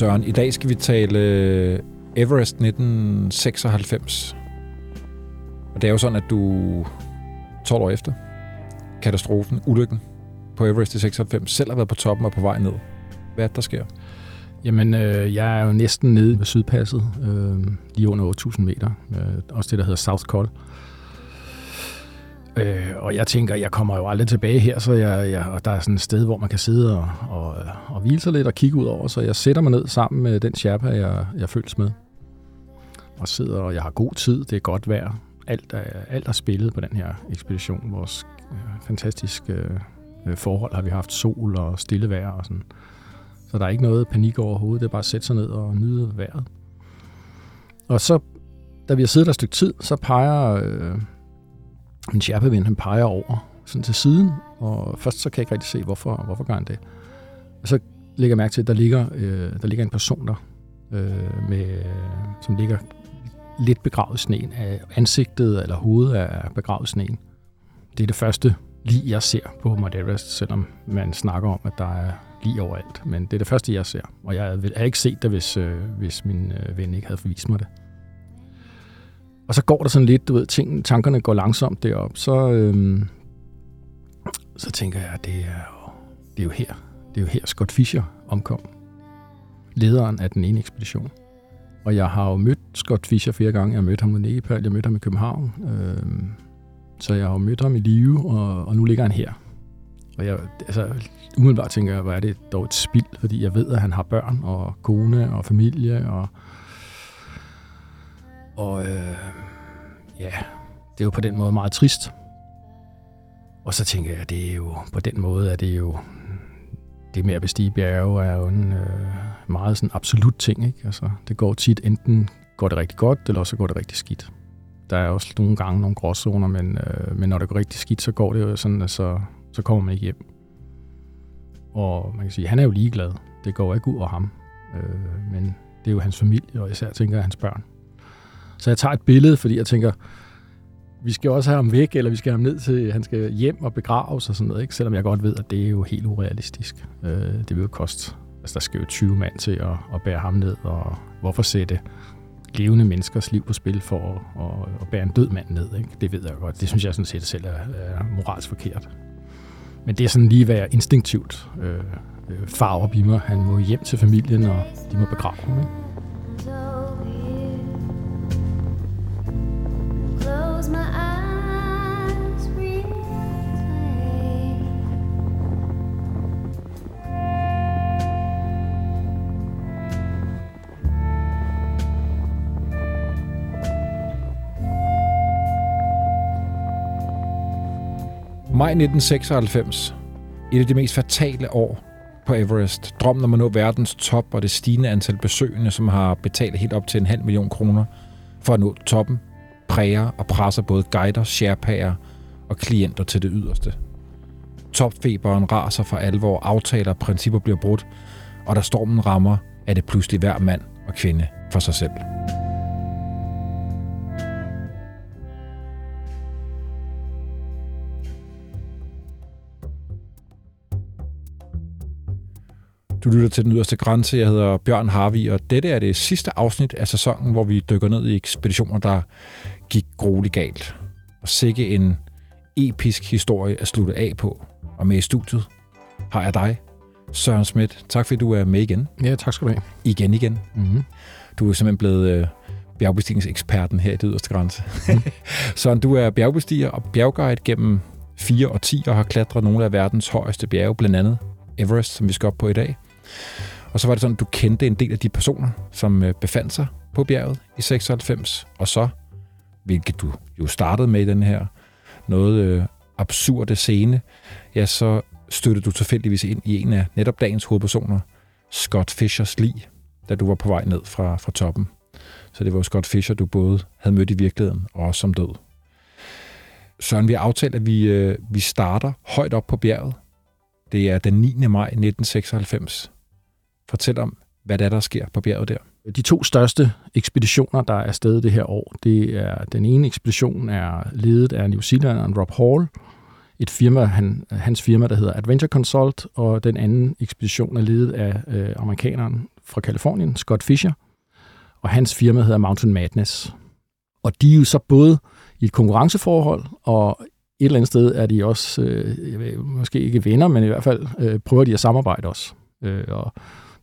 Søren, i dag skal vi tale øh, Everest 1996. Og det er jo sådan, at du 12 år efter katastrofen, ulykken på Everest i 96, selv har været på toppen og på vej ned. Hvad er det, der sker? Jamen, øh, jeg er jo næsten nede ved Sydpasset, øh, lige under 8.000 meter. Øh, også det, der hedder South Col. Øh, Øh, og jeg tænker, jeg kommer jo aldrig tilbage her, så jeg, jeg, og der er sådan et sted, hvor man kan sidde og, og, og hvile sig lidt og kigge ud over, så jeg sætter mig ned sammen med den Sherpa, jeg, jeg føles med. Og sidder, og jeg har god tid, det er godt vejr. Alt er, alt er spillet på den her ekspedition. Vores øh, fantastiske øh, forhold har vi haft sol og stille vejr og sådan. Så der er ikke noget panik overhovedet, det er bare at sætte sig ned og nyde vejret. Og så, da vi har siddet der et stykke tid, så peger øh, min Sherpa-ven, han peger over sådan til siden, og først så kan jeg ikke rigtig se, hvorfor, hvorfor gør han det. Og så lægger jeg mærke til, at der ligger, øh, der ligger en person der, øh, med, som ligger lidt begravet i sneen. Ansigtet eller hovedet er begravet i sneen. Det er det første lige jeg ser på Mount Everest, selvom man snakker om, at der er lige overalt. Men det er det første, jeg ser. Og jeg havde ikke set det, hvis, øh, hvis min øh, ven ikke havde forvist mig det. Og så går der sådan lidt, du ved, ting, tankerne går langsomt derop, så, øhm, så tænker jeg, det er, jo, det er jo her. Det er jo her Scott Fischer omkom. Lederen af den ene ekspedition. Og jeg har jo mødt Scott Fischer flere gange. Jeg har mødt ham i Nepal, jeg mødte ham i København. Øhm, så jeg har jo mødt ham i live, og, og nu ligger han her. Og jeg, altså, umiddelbart tænker jeg, hvor er det dog et spild, fordi jeg ved, at han har børn og kone og familie, og og øh, ja, det er jo på den måde meget trist. Og så tænker jeg, at det er jo på den måde, at det er jo det med at bestige bjerge er jo en øh, meget sådan absolut ting. Ikke? Altså, det går tit, enten går det rigtig godt, eller også går det rigtig skidt. Der er også nogle gange nogle gråzoner, men, øh, men når det går rigtig skidt, så går det jo sådan, at så, så kommer man ikke hjem. Og man kan sige, han er jo ligeglad. Det går ikke ud over ham. Øh, men det er jo hans familie, og især tænker jeg hans børn. Så jeg tager et billede, fordi jeg tænker, vi skal også have ham væk, eller vi skal have ham ned til, han skal hjem og begraves og sådan noget, ikke? selvom jeg godt ved, at det er jo helt urealistisk. Øh, det vil jo koste, altså der skal jo 20 mand til at, at bære ham ned, og hvorfor sætte levende menneskers liv på spil for at, at, at bære en død mand ned. Ikke? Det ved jeg godt. Det synes jeg sådan set selv er, er moralsk forkert. Men det er sådan lige, hvad jeg instinktivt øh, øh farver i mig. Han må hjem til familien, og de må begrave ham. Ikke? Maj 1996. Et af de mest fatale år på Everest. Drømmen om at nå verdens top og det stigende antal besøgende, som har betalt helt op til en halv million kroner for at nå toppen, præger og presser både guider, sherpaer og klienter til det yderste. Topfeberen raser for alvor, aftaler og principper bliver brudt, og da stormen rammer, er det pludselig hver mand og kvinde for sig selv. Du lytter til Den Yderste Grænse. Jeg hedder Bjørn Harvi, og dette er det sidste afsnit af sæsonen, hvor vi dykker ned i ekspeditioner, der gik grueligt galt. Og sikke en episk historie at slutte af på. Og med i studiet har jeg dig, Søren Schmidt. Tak fordi du er med igen. Ja, tak skal du have. Igen, igen. Mm-hmm. Du er simpelthen blevet øh, bjergbestigningseksperten her i Det Yderste Grænse. Mm. Søren, du er bjergbestiger og bjergguide gennem fire og ti og har klatret nogle af verdens højeste bjerge, blandt andet Everest, som vi skal op på i dag. Og så var det sådan, at du kendte en del af de personer, som øh, befandt sig på bjerget i 96, og så, hvilket du jo startede med i den her noget øh, absurde scene, ja, så støttede du tilfældigvis ind i en af netop dagens hovedpersoner, Scott Fishers lig, da du var på vej ned fra, fra toppen. Så det var jo Scott Fisher, du både havde mødt i virkeligheden og også som død. Søren, vi har aftalt, at vi, øh, vi starter højt op på bjerget, det er den 9. maj 1996. Fortæl om, hvad der er, der sker på bjerget der. De to største ekspeditioner, der er afsted det her år, det er den ene ekspedition er ledet af New Zealanderen Rob Hall, et firma, han, hans firma, der hedder Adventure Consult, og den anden ekspedition er ledet af øh, amerikaneren fra Kalifornien, Scott Fisher, og hans firma hedder Mountain Madness. Og de er jo så både i et konkurrenceforhold, og et eller andet sted er de også, øh, jeg ved, måske ikke venner, men i hvert fald øh, prøver de at samarbejde også. Øh, og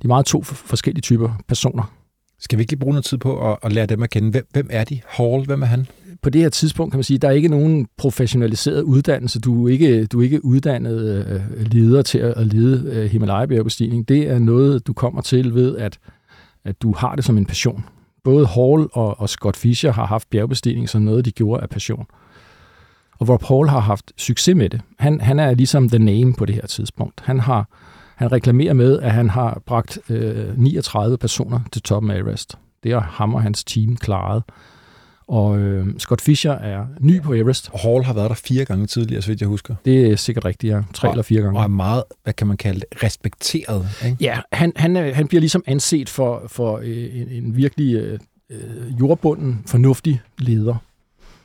de er meget to forskellige typer personer. Skal vi ikke lige bruge noget tid på at, at lære dem at kende? Hvem, hvem er de? Hall, hvem er han? På det her tidspunkt kan man sige, der er ikke nogen professionaliseret uddannelse. Du er ikke, du er ikke uddannet øh, leder til at, at lede øh, Himalaya-bjergbestigning. Det er noget, du kommer til ved, at, at du har det som en passion. Både Hall og, og Scott Fisher har haft bjergbestigning som noget, de gjorde af passion. Og hvor Paul har haft succes med det. Han, han er ligesom the name på det her tidspunkt. Han har han reklamerer med, at han har bragt øh, 39 personer til toppen af Everest. Det har ham og hans team klaret. Og øh, Scott Fisher er ny på Everest. Og Hall har været der fire gange tidligere, så vidt jeg husker. Det er sikkert rigtigt, ja. Tre og, eller fire gange. Og er meget, hvad kan man kalde det, respekteret. Ikke? Ja, han, han, han bliver ligesom anset for, for øh, en, en virkelig øh, jordbunden, fornuftig leder.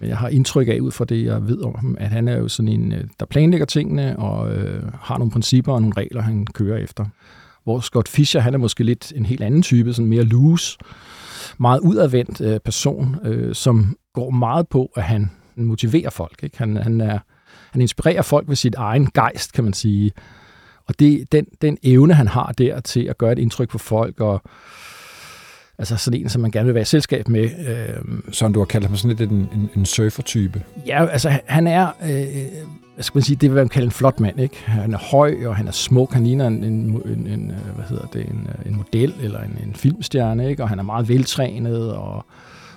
Men jeg har indtryk af, ud fra det, jeg ved om ham, at han er jo sådan en, øh, der planlægger tingene og øh, har nogle principper og nogle regler, han kører efter. Hvor Scott Fischer, han er måske lidt en helt anden type, sådan mere loose, meget udadvendt øh, person, øh, som går meget på, at han motiverer folk. Ikke? Han, han, er, han inspirerer folk ved sit egen gejst, kan man sige. Og det, den, den evne, han har der til at gøre et indtryk på folk og Altså sådan en, som man gerne vil være i selskab med. Øh, Sådan du har kaldt ham sådan lidt en, en, en surfer-type. Ja, altså han er, øh, hvad skal man sige, det vil man kalde en flot mand, ikke? Han er høj, og han er smuk, han ligner en, en, en, en øh, hvad hedder det, en, øh, en model eller en, en filmstjerne, ikke? Og han er meget veltrænet, og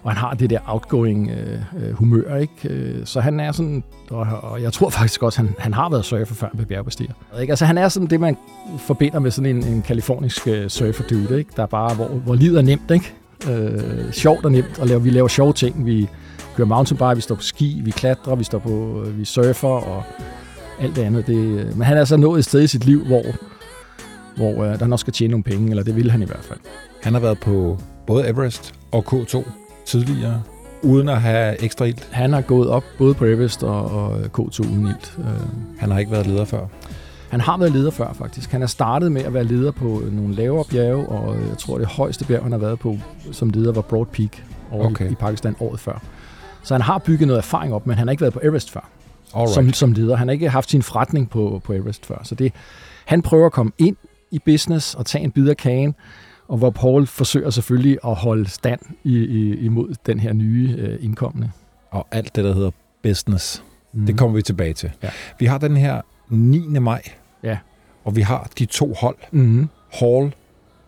og han har det der outgoing øh, øh humør, ikke? Øh, så han er sådan, og, og jeg tror faktisk også, han, han har været surfer før med bjergbestiger. Ikke? Altså han er sådan det, man forbinder med sådan en, en kalifornisk øh, surfer dude, ikke? Der er bare, hvor, hvor livet er nemt, ikke? Øh, sjovt og nemt, og laver, vi laver sjove ting. Vi kører mountainbike, vi står på ski, vi klatrer, vi står på, øh, vi surfer og alt det andet. Det, øh, men han er så nået et sted i sit liv, hvor, hvor øh, der nok skal tjene nogle penge, eller det vil han i hvert fald. Han har været på både Everest og K2 tidligere, uden at have ekstra ild? Han har gået op både på Everest og, og K2 uden ild. Øh, han har ikke været leder før? Han har været leder før, faktisk. Han er startet med at være leder på nogle lavere bjerge, og jeg tror, det højeste bjerg, han har været på som leder, var Broad Peak over okay. i, i Pakistan året før. Så han har bygget noget erfaring op, men han har ikke været på Everest før som, som leder. Han har ikke haft sin forretning på, på Everest før. Så det, han prøver at komme ind i business og tage en bid af kagen, og hvor Paul forsøger selvfølgelig at holde stand i, i, imod den her nye øh, indkommende. Og alt det, der hedder business, mm. det kommer vi tilbage til. Ja. Vi har den her 9. maj, ja. og vi har de to hold, mm. Hall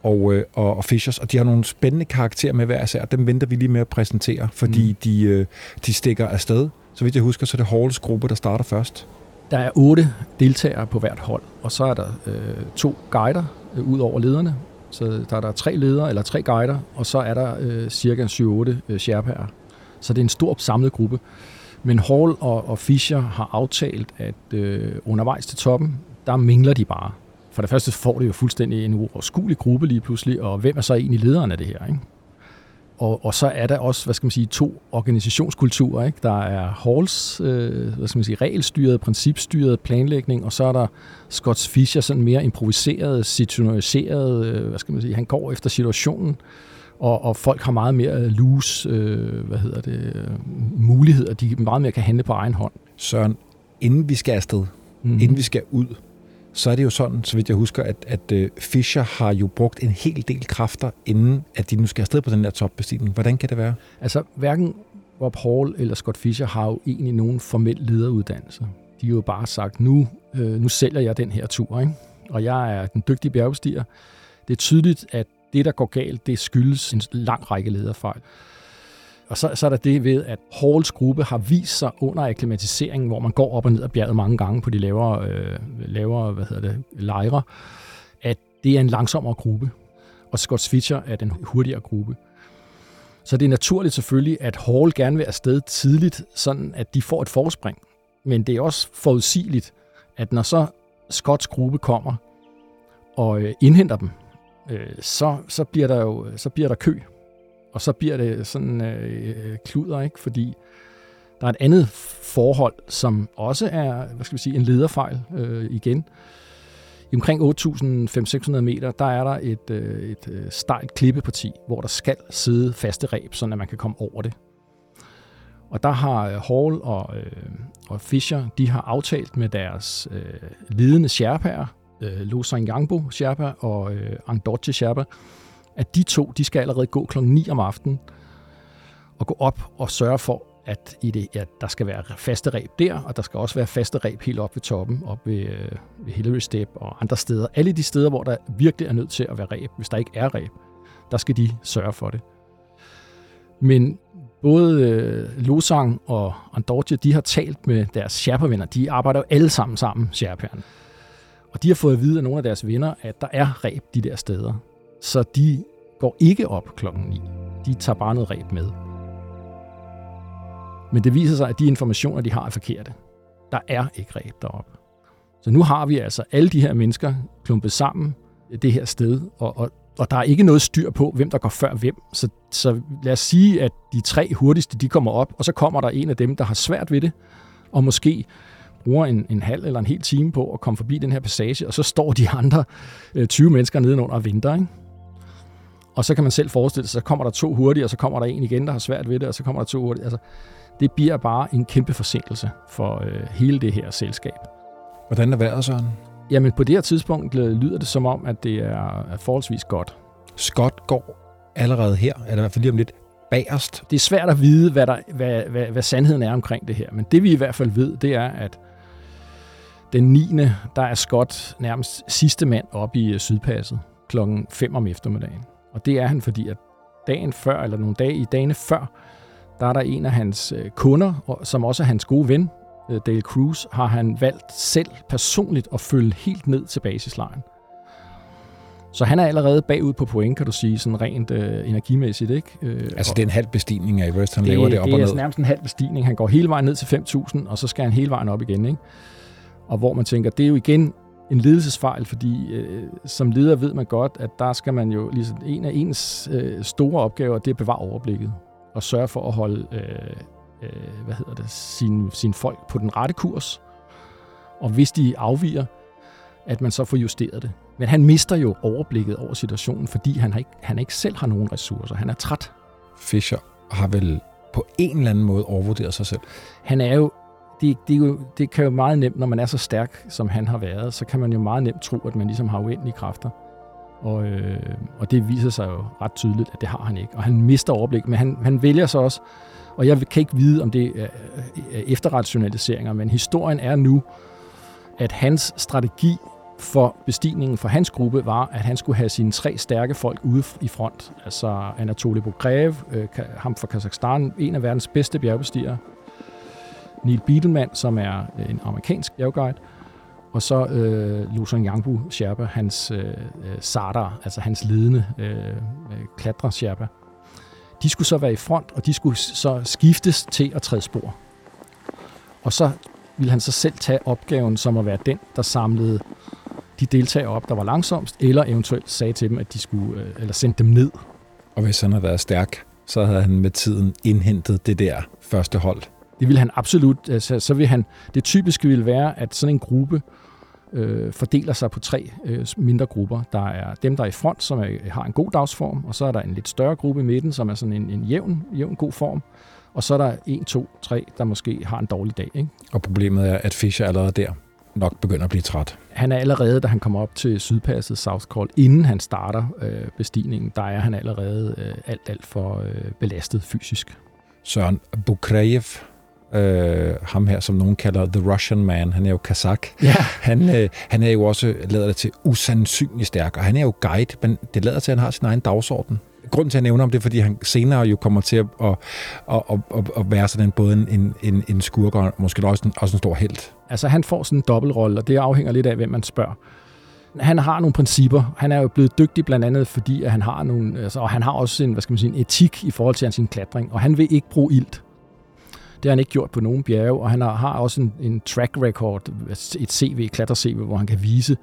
og, øh, og, og Fishers, og de har nogle spændende karakterer med hver især. Dem venter vi lige med at præsentere, fordi mm. de, øh, de stikker afsted. Så vidt jeg husker, så er det Halls gruppe, der starter først. Der er otte deltagere på hvert hold, og så er der øh, to guider øh, ud over lederne, så der er der tre ledere, eller tre guider, og så er der øh, cirka 7-8 øh, sherpaer. Så det er en stor samlet gruppe. Men Hall og, og Fischer har aftalt, at øh, undervejs til toppen, der mingler de bare. For det første får det jo fuldstændig en uoverskuelig gruppe lige pludselig, og hvem er så egentlig lederen af det her? Ikke? Og, og så er der også, hvad skal man sige, to organisationskulturer. Ikke? Der er Halls, øh, hvad skal man sige, regelstyret, principstyret planlægning, og så er der Scott Fischer, sådan mere improviseret, situationaliseret, øh, hvad skal man sige, han går efter situationen, og, og folk har meget mere loose, øh, hvad hedder det, øh, muligheder, de meget mere kan handle på egen hånd. Søren, inden vi skal afsted, mm-hmm. inden vi skal ud, så er det jo sådan, så vidt jeg husker, at, at øh, Fischer har jo brugt en hel del kræfter, inden at de nu skal afsted på den der topbestigning. Hvordan kan det være? Altså, hverken Rob Hall eller Scott Fischer har jo egentlig nogen formel lederuddannelse. De har jo bare sagt, nu, øh, nu sælger jeg den her tur, ikke? og jeg er den dygtige bjergbestiger. Det er tydeligt, at det, der går galt, det skyldes en lang række lederfejl. Og så, så er der det ved, at Halls gruppe har vist sig under akklimatiseringen, hvor man går op og ned ad bjerget mange gange på de lavere, øh, lavere hvad hedder det, lejre, at det er en langsommere gruppe. Og Scott Switcher er den hurtigere gruppe. Så det er naturligt selvfølgelig, at Hall gerne vil afsted tidligt, sådan at de får et forspring. Men det er også forudsigeligt, at når så Scotts gruppe kommer og øh, indhenter dem, øh, så, så, bliver der jo så bliver der kø og så bliver det sådan øh, kluder, ikke? Fordi der er et andet forhold, som også er, hvad skal vi sige, en lederfejl øh, igen. omkring 8.500-600 meter, der er der et, øh, et øh, stejlt klippeparti, hvor der skal sidde faste reb, så man kan komme over det. Og der har øh, Hall og, øh, og Fischer, de har aftalt med deres øh, ledende sherpaer, øh, Losang Yangbo Sherpa og øh, Angdorje Sherpa, at de to, de skal allerede gå kl. 9 om aftenen og gå op og sørge for, at, i det, at der skal være faste reb der, og der skal også være faste reb helt op ved toppen, op ved, øh, ved Hillary Step og andre steder. Alle de steder, hvor der virkelig er nødt til at være reb, hvis der ikke er reb, der skal de sørge for det. Men både øh, Losang og Andorje, de har talt med deres sherpa-venner. De arbejder jo alle sammen sammen, sherpaerne. Og de har fået at vide af nogle af deres venner, at der er reb de der steder. Så de går ikke op klokken 9. De tager bare noget ræb med. Men det viser sig, at de informationer, de har, er forkerte. Der er ikke reb deroppe. Så nu har vi altså alle de her mennesker klumpet sammen det her sted, og, og, og der er ikke noget styr på, hvem der går før hvem. Så, så lad os sige, at de tre hurtigste, de kommer op, og så kommer der en af dem, der har svært ved det, og måske bruger en, en halv eller en hel time på at komme forbi den her passage, og så står de andre øh, 20 mennesker nedenunder og venter. Ikke? Og så kan man selv forestille sig, så kommer der to hurtige, og så kommer der en igen, der har svært ved det, og så kommer der to hurtige. Altså, det bliver bare en kæmpe forsinkelse for øh, hele det her selskab. Hvordan er vejret, Søren? Jamen, på det her tidspunkt lyder det som om, at det er, er forholdsvis godt. Scott går allerede her, eller i hvert fald lige om lidt, bagerst. Det er svært at vide, hvad, der, hvad, hvad, hvad sandheden er omkring det her, men det vi i hvert fald ved, det er, at den 9. der er Scott nærmest sidste mand op i øh, Sydpasset klokken 5 om eftermiddagen. Og det er han, fordi at dagen før, eller nogle dage i dagene før, der er der en af hans øh, kunder, som også er hans gode ven, øh, Dale Cruz, har han valgt selv personligt at følge helt ned til basislejren. Så han er allerede bagud på point, kan du sige, sådan rent øh, energimæssigt. Ikke? Øh, altså det er en halv bestigning af Everest, han det, laver det op det og ned? Det er nærmest en halv bestigning. Han går hele vejen ned til 5.000, og så skal han hele vejen op igen. Ikke? Og hvor man tænker, det er jo igen en ledelsesfejl, fordi øh, som leder ved man godt, at der skal man jo, ligesom en af ens øh, store opgaver, det er at bevare overblikket og sørge for at holde øh, øh, hvad hedder det, sin, sin folk på den rette kurs. Og hvis de afviger, at man så får justeret det. Men han mister jo overblikket over situationen, fordi han, har ikke, han ikke selv har nogen ressourcer. Han er træt. Fischer har vel på en eller anden måde overvurderet sig selv? Han er jo det, det, jo, det kan jo meget nemt, når man er så stærk, som han har været, så kan man jo meget nemt tro, at man ligesom har uendelige kræfter. Og, øh, og det viser sig jo ret tydeligt, at det har han ikke. Og han mister overblik, men han, han vælger så også, og jeg kan ikke vide, om det er efterrationaliseringer, men historien er nu, at hans strategi for bestigningen for hans gruppe var, at han skulle have sine tre stærke folk ude i front. Altså Anatoly Bogrev, øh, ham fra Kazakhstan, en af verdens bedste bjergbestigere. Neil Biedelman, som er øh, en amerikansk bjergguide, og så øh, Luzon Yangbu Sherpa, hans øh, øh, sardar, altså hans ledende øh, øh klatre Sherpa. De skulle så være i front, og de skulle så skiftes til at træde spor. Og så ville han så selv tage opgaven som at være den, der samlede de deltagere op, der var langsomst, eller eventuelt sagde til dem, at de skulle, øh, eller sendte dem ned. Og hvis han havde været stærk, så havde han med tiden indhentet det der første hold. Det ville han absolut. Altså, så vil han, det typiske ville være, at sådan en gruppe øh, fordeler sig på tre øh, mindre grupper. Der er dem, der er i front, som er, har en god dagsform, og så er der en lidt større gruppe i midten, som er sådan en, en jævn, jævn god form, og så er der en, to, tre, der måske har en dårlig dag. Ikke? Og problemet er, at Fischer allerede der nok begynder at blive træt. Han er allerede, da han kommer op til Sydpasset South Call, inden han starter øh, bestigningen, der er han allerede øh, alt, alt for øh, belastet fysisk. Søren Bukrejev, øh, ham her, som nogen kalder The Russian Man, han er jo kazak. Ja. Han, øh, han er jo også, lader det til, usandsynligt stærk, og han er jo guide, men det lader til, at han har sin egen dagsorden. Grunden til, at jeg nævner om det, er, fordi han senere jo kommer til at, at, at, at, at være sådan både en, en, en skurk og måske også en, også en stor held. Altså han får sådan en dobbeltrolle, og det afhænger lidt af, hvem man spørger han har nogle principper. Han er jo blevet dygtig blandt andet, fordi at han har nogle, altså, og han har også en, hvad skal man sige, en etik i forhold til sin klatring, og han vil ikke bruge ilt. Det har han ikke gjort på nogen bjerge, og han har, har også en, en track record, et CV, klatter-CV, hvor han kan vise,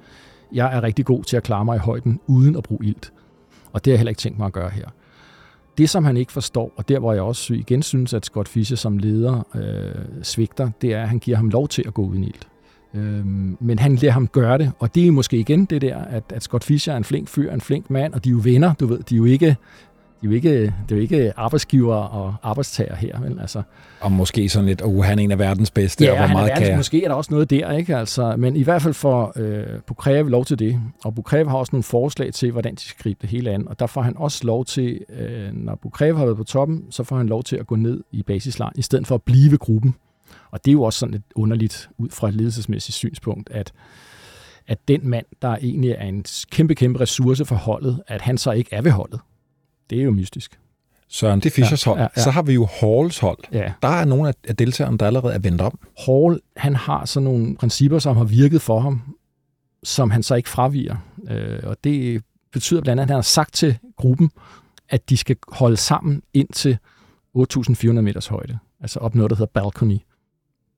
jeg er rigtig god til at klare mig i højden uden at bruge ilt. Og det har jeg heller ikke tænkt mig at gøre her. Det, som han ikke forstår, og der hvor jeg også igen synes, at Scott Fischer som leder øh, svigter, det er, at han giver ham lov til at gå uden ilt. Øh, men han lader ham gøre det, og det er måske igen det der, at, at Scott Fischer er en flink fyr, en flink mand, og de er jo venner, du ved, de er jo ikke de er jo ikke, det er jo ikke arbejdsgiver og arbejdstager her. Vel? Altså, og måske sådan lidt, oh, han er en af verdens bedste, ja, og hvor meget verdens, kan Måske er der også noget der, ikke? Altså, men i hvert fald får øh, Bukrev lov til det. Og Bukrev har også nogle forslag til, hvordan de skal gribe det hele an. Og der får han også lov til, øh, når Bukrev har været på toppen, så får han lov til at gå ned i basislejen, i stedet for at blive gruppen. Og det er jo også sådan lidt underligt ud fra et ledelsesmæssigt synspunkt, at at den mand, der egentlig er en kæmpe, kæmpe ressource for holdet, at han så ikke er ved holdet. Det er jo mystisk. Søren, det er Fischers ja, hold. Ja, ja. Så har vi jo Halls hold. Ja. Der er nogle af deltagerne, der allerede er vendt om. Hall, han har sådan nogle principper, som har virket for ham, som han så ikke fraviger. Øh, og det betyder blandt andet, at han har sagt til gruppen, at de skal holde sammen ind til 8.400 meters højde. Altså op noget, der hedder balcony.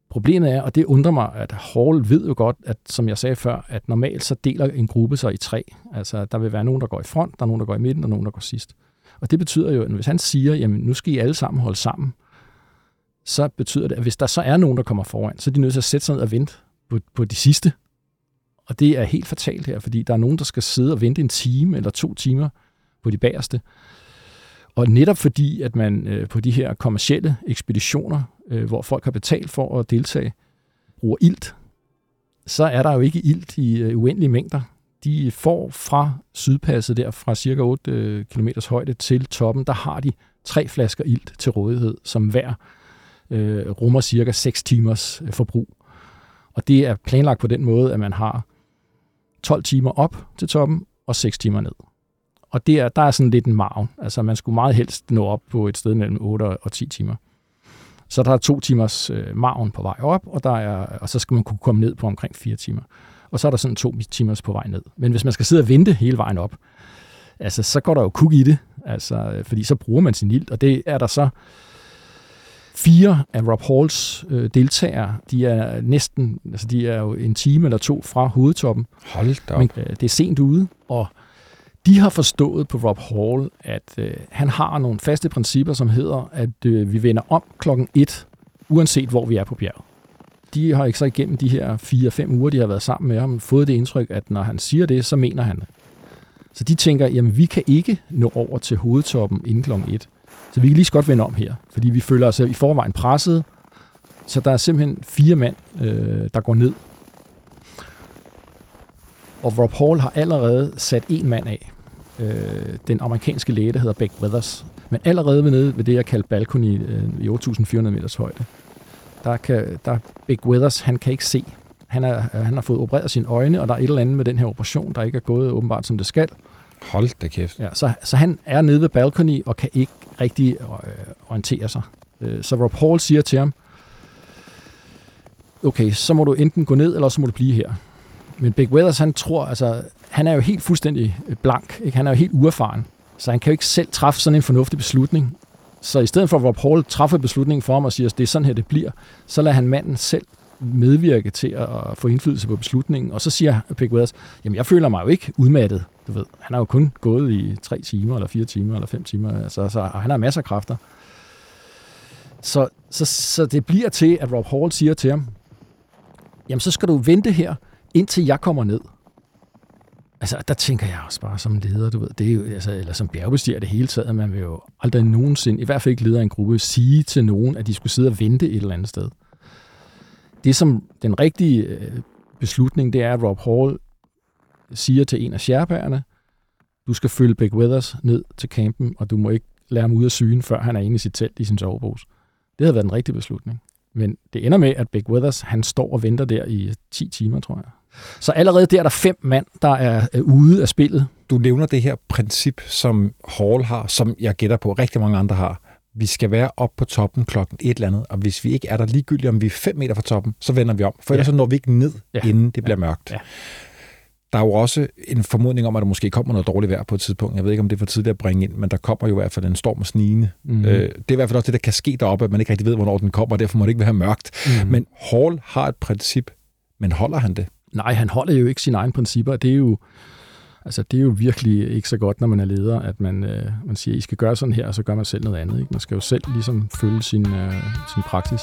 Problemet er, og det undrer mig, at Hall ved jo godt, at som jeg sagde før, at normalt så deler en gruppe sig i tre. Altså der vil være nogen, der går i front, der er nogen, der går i midten, og nogen, der går sidst. Og det betyder jo, at hvis han siger, jamen nu skal I alle sammen holde sammen, så betyder det, at hvis der så er nogen, der kommer foran, så er de nødt til at sætte sig ned og vente på, på de sidste. Og det er helt fatalt her, fordi der er nogen, der skal sidde og vente en time eller to timer på de bagerste. Og netop fordi, at man øh, på de her kommercielle ekspeditioner, øh, hvor folk har betalt for at deltage, bruger ilt, så er der jo ikke ilt i øh, uendelige mængder de får fra sydpasset der, fra cirka 8 øh, km højde til toppen, der har de tre flasker ilt til rådighed, som hver øh, rummer cirka 6 timers øh, forbrug. Og det er planlagt på den måde, at man har 12 timer op til toppen og 6 timer ned. Og det er, der er sådan lidt en marv. Altså man skulle meget helst nå op på et sted mellem 8 og 10 timer. Så der er to timers øh, marven på vej op, og, der er, og så skal man kunne komme ned på omkring 4 timer og så er der sådan to timers på vej ned. Men hvis man skal sidde og vente hele vejen op, altså, så går der jo kug i det, altså, fordi så bruger man sin ild, og det er der så fire af Rob Halls øh, deltagere, de er næsten, altså de er jo en time eller to fra hovedtoppen. Hold da op. Men, øh, det er sent ude, og de har forstået på Rob Hall, at øh, han har nogle faste principper, som hedder, at øh, vi vender om klokken 1, uanset hvor vi er på bjerget de har ikke så igennem de her 4-5 uger, de har været sammen med ham, fået det indtryk, at når han siger det, så mener han det. Så de tænker, jamen vi kan ikke nå over til hovedtoppen inden kl. 1. Så vi kan lige så godt vende om her, fordi vi føler os i forvejen presset. Så der er simpelthen fire mand, øh, der går ned. Og Rob Hall har allerede sat en mand af. Øh, den amerikanske læge, der hedder Beck Weathers. Men allerede ved nede ved det, jeg kalder balkoni øh, i 8.400 meters højde der, kan, der Big Weathers, han kan ikke se. Han, er, han har fået opereret sine øjne, og der er et eller andet med den her operation, der ikke er gået åbenbart, som det skal. Hold da kæft. Ja, så, så han er nede ved balcony og kan ikke rigtig øh, orientere sig. Øh, så Rob Hall siger til ham, okay, så må du enten gå ned, eller så må du blive her. Men Big Weathers, han tror, altså, han er jo helt fuldstændig blank. Ikke? Han er jo helt uerfaren. Så han kan jo ikke selv træffe sådan en fornuftig beslutning. Så i stedet for, hvor Paul træffer beslutningen for ham og siger, at det er sådan her, det bliver, så lader han manden selv medvirke til at få indflydelse på beslutningen. Og så siger Pick Weathers, jamen jeg føler mig jo ikke udmattet. Du ved, han har jo kun gået i tre timer, eller fire timer, eller fem timer, altså, så, og han har masser af kræfter. Så, så, så det bliver til, at Rob Hall siger til ham, jamen så skal du vente her, indtil jeg kommer ned. Altså, der tænker jeg også bare som leder, du ved, det er jo, altså, eller som bjergbestiger det hele taget, man vil jo aldrig nogensinde, i hvert fald ikke leder af en gruppe, sige til nogen, at de skulle sidde og vente et eller andet sted. Det som den rigtige øh, beslutning, det er, at Rob Hall siger til en af sherpaerne, du skal følge Big Weathers ned til campen, og du må ikke lade ham ud af syne, før han er inde i sit telt i sin sovepose. Det havde været den rigtige beslutning. Men det ender med, at Big Weathers, han står og venter der i 10 timer, tror jeg. Så allerede der er der fem mand, der er, ude af spillet. Du nævner det her princip, som Hall har, som jeg gætter på, rigtig mange andre har. Vi skal være op på toppen klokken et eller andet, og hvis vi ikke er der ligegyldigt, om vi er 5 meter fra toppen, så vender vi om. For ellers ja. så når vi ikke ned, ja. inden det bliver mørkt. Ja. Der er jo også en formodning om, at der måske kommer noget dårligt vejr på et tidspunkt. Jeg ved ikke, om det er for tidligt at bringe ind, men der kommer jo i hvert fald en storm og snigende. Mm. Øh, det er i hvert fald også det, der kan ske deroppe, at man ikke rigtig ved, hvornår den kommer, og derfor må det ikke være mørkt. Mm. Men Hall har et princip, men holder han det? Nej, han holder jo ikke sine egne principper. Det er jo, altså, det er jo virkelig ikke så godt, når man er leder, at man, øh, man siger, I skal gøre sådan her, og så gør man selv noget andet. Ikke? Man skal jo selv ligesom følge sin, øh, sin praksis.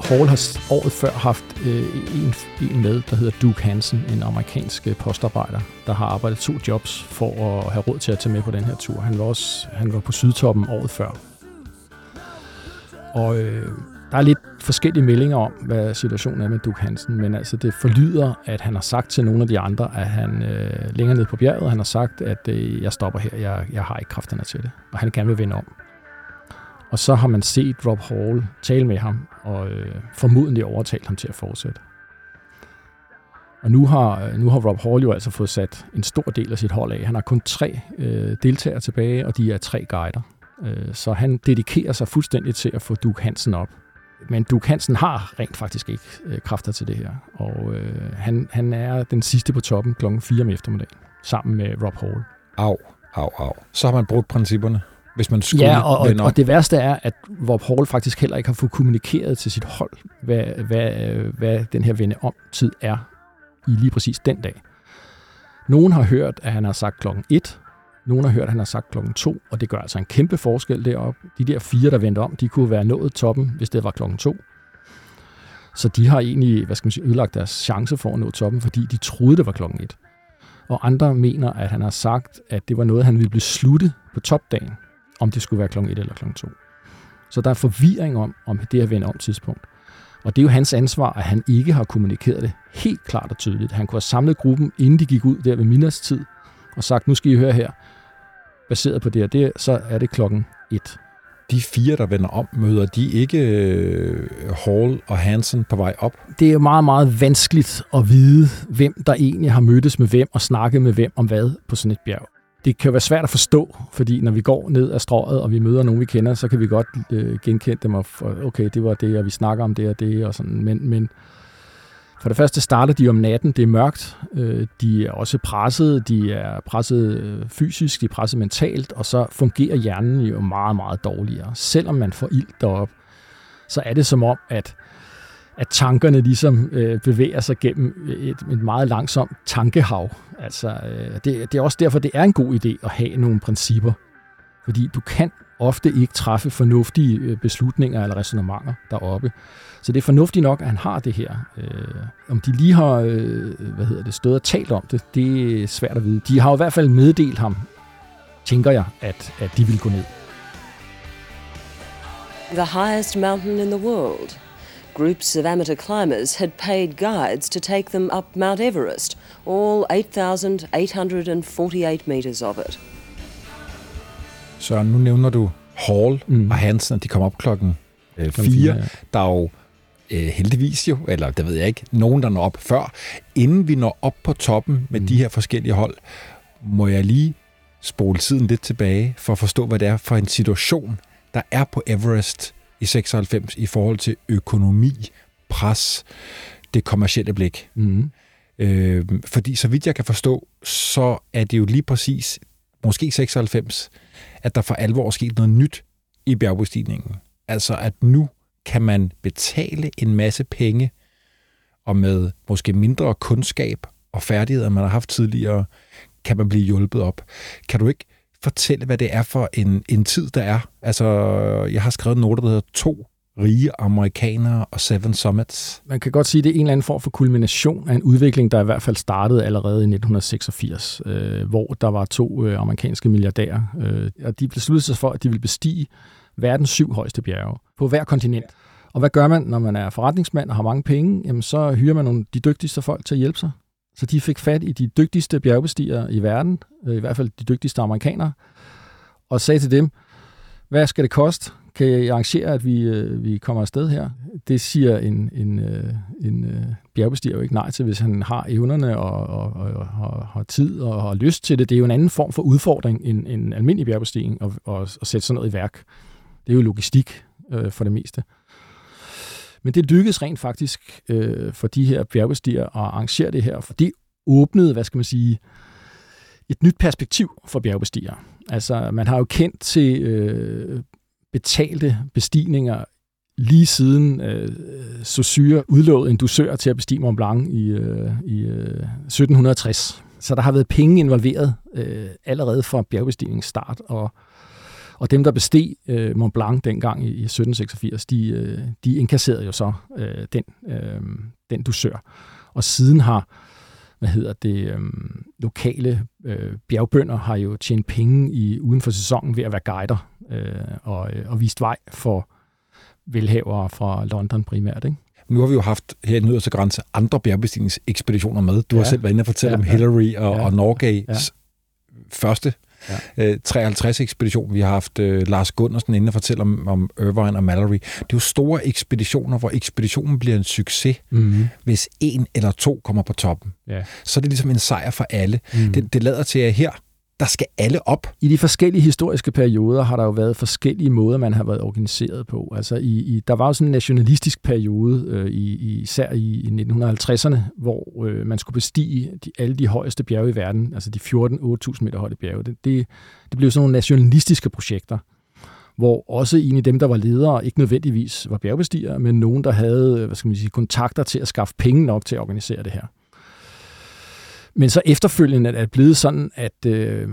Hall har året før haft øh, en, en med, der hedder Duke Hansen, en amerikansk øh, postarbejder, der har arbejdet to jobs for at have råd til at tage med på den her tur. Han var også han var på Sydtoppen året før. Og øh, der er lidt forskellige meldinger om, hvad situationen er med Duke Hansen, men altså det forlyder, at han har sagt til nogle af de andre, at han øh, længere ned på bjerget, han har sagt, at øh, jeg stopper her, jeg, jeg har ikke kræfterne til det, og han gerne vil vende om. Og så har man set Rob Hall tale med ham, og øh, formodentlig overtalt ham til at fortsætte. Og nu har, nu har Rob Hall jo altså fået sat en stor del af sit hold af. Han har kun tre øh, deltagere tilbage, og de er tre guider. Øh, så han dedikerer sig fuldstændig til at få Duke Hansen op. Men Duke Hansen har rent faktisk ikke øh, kræfter til det her. Og øh, han, han er den sidste på toppen klokken 4 om eftermiddagen, sammen med Rob Hall. Au, au, au. Så har man brugt principperne hvis man skulle Ja, og, og, og det værste er, at Rob Hall faktisk heller ikke har fået kommunikeret til sit hold, hvad, hvad, hvad den her vende om tid er i lige præcis den dag. Nogen har hørt, at han har sagt klokken 1, nogen har hørt, at han har sagt klokken 2, og det gør altså en kæmpe forskel deroppe. De der fire, der vendte om, de kunne være nået toppen, hvis det var klokken 2. Så de har egentlig, hvad skal man sige, ødelagt deres chance for at nå toppen, fordi de troede, det var klokken 1. Og andre mener, at han har sagt, at det var noget, han ville blive sluttet på topdagen om det skulle være klokken 1 eller klokken 2. Så der er forvirring om, om det her vende om tidspunkt. Og det er jo hans ansvar, at han ikke har kommunikeret det helt klart og tydeligt. Han kunne have samlet gruppen, inden de gik ud der ved tid, og sagt, nu skal I høre her, baseret på det og det, så er det klokken 1. De fire, der vender om, møder de ikke øh, Hall og Hansen på vej op? Det er jo meget, meget vanskeligt at vide, hvem der egentlig har mødtes med hvem og snakket med hvem om hvad på sådan et bjerg det kan være svært at forstå, fordi når vi går ned ad strået, og vi møder nogen, vi kender, så kan vi godt øh, genkende dem, og okay, det var det, og vi snakker om det og det, og sådan. Men, men for det første starter de om natten, det er mørkt, øh, de er også presset, de er presset øh, fysisk, de er presset mentalt, og så fungerer hjernen jo meget, meget dårligere. Selvom man får ild derop, så er det som om, at at tankerne ligesom øh, bevæger sig gennem øh, et, et meget langsomt tankehav. Altså, øh, det, det er også derfor, det er en god idé at have nogle principper. Fordi du kan ofte ikke træffe fornuftige øh, beslutninger eller resonemanger deroppe. Så det er fornuftigt nok, at han har det her. Øh, om de lige har øh, hvad hedder det, stået og talt om det, det er svært at vide. De har i hvert fald meddelt ham, tænker jeg, at, at de vil gå ned. The highest mountain in the world Groups of amateur climbers had paid guides to take them up Mount Everest, all 8,848 meters of it. Så nu nævner du Hall mm. og Hansen, de kom op klokken 4. Øh, 4 ja. Der er jo øh, heldigvis jo, eller det ved jeg ikke, nogen, der når op før. Inden vi når op på toppen med mm. de her forskellige hold, må jeg lige spole tiden lidt tilbage for at forstå, hvad det er for en situation, der er på Everest i 96 i forhold til økonomi, pres, det kommercielle blik. Mm. Øh, fordi så vidt jeg kan forstå, så er det jo lige præcis, måske 96, at der for alvor er sket noget nyt i bjergbestigningen. Altså at nu kan man betale en masse penge, og med måske mindre kundskab og færdigheder, man har haft tidligere, kan man blive hjulpet op. Kan du ikke fortælle, hvad det er for en, en tid, der er? Altså, jeg har skrevet noter, der hedder to rige amerikanere og Seven Summits. Man kan godt sige, at det er en eller anden form for kulmination af en udvikling, der i hvert fald startede allerede i 1986, øh, hvor der var to øh, amerikanske milliardærer, øh, og de besluttede sig for, at de ville bestige verdens syv højeste bjerge på hver kontinent. Og hvad gør man, når man er forretningsmand og har mange penge? Jamen, så hyrer man nogle de dygtigste folk til at hjælpe sig. Så de fik fat i de dygtigste bjergbestigere i verden, øh, i hvert fald de dygtigste amerikanere, og sagde til dem, hvad skal det koste? Kan jeg arrangere, at vi, øh, vi kommer afsted her? Det siger en, en, øh, en øh, bjergbestiger jo ikke nej til, hvis han har evnerne og, og, og, og har tid og har lyst til det. Det er jo en anden form for udfordring end en almindelig bjergbestigning at, at, at sætte sådan noget i værk. Det er jo logistik øh, for det meste. Men det lykkedes rent faktisk øh, for de her bjergbestiger at arrangere det her, for det åbnede, hvad skal man sige, et nyt perspektiv for bjergbestigere. Altså, man har jo kendt til øh, betalte bestigninger lige siden øh, Saussure udlovede en dusør til at bestige Mont Blanc i, øh, i øh, 1760. Så der har været penge involveret øh, allerede fra bjergbestigningens start, og Og dem, der besteg øh, Mont Blanc dengang i, i 1786, de, øh, de inkasserede jo så øh, den, øh, den dusør. Og siden har hvad hedder det, øh, lokale øh, bjergbønder har jo tjent penge i, uden for sæsonen ved at være guider øh, og, øh, og vist vej for velhavere fra London primært. Ikke? Nu har vi jo haft her i Nyderste Grænse andre bjergbestigningsekspeditioner med. Du ja. har selv været inde og fortælle ja, om Hillary og, ja. og Norgays ja. første ja. øh, 53-ekspedition. Vi har haft øh, Lars Gundersen inde og fortælle om, om Irvine og Mallory. Det er jo store ekspeditioner, hvor ekspeditionen bliver en succes, mm-hmm. hvis en eller to kommer på toppen. Ja. Så er det ligesom en sejr for alle. Mm. Det, det lader til, at her der skal alle op. I de forskellige historiske perioder har der jo været forskellige måder, man har været organiseret på. Altså i, i, der var jo sådan en nationalistisk periode, øh, i, især i, i 1950'erne, hvor øh, man skulle bestige de, alle de højeste bjerge i verden, altså de 14-8.000 meter høje bjerge. Det, det, det blev sådan nogle nationalistiske projekter, hvor også en af dem, der var ledere, ikke nødvendigvis var bjergbestigere, men nogen, der havde øh, hvad skal man sige, kontakter til at skaffe penge nok til at organisere det her. Men så efterfølgende er det blevet sådan, at øh,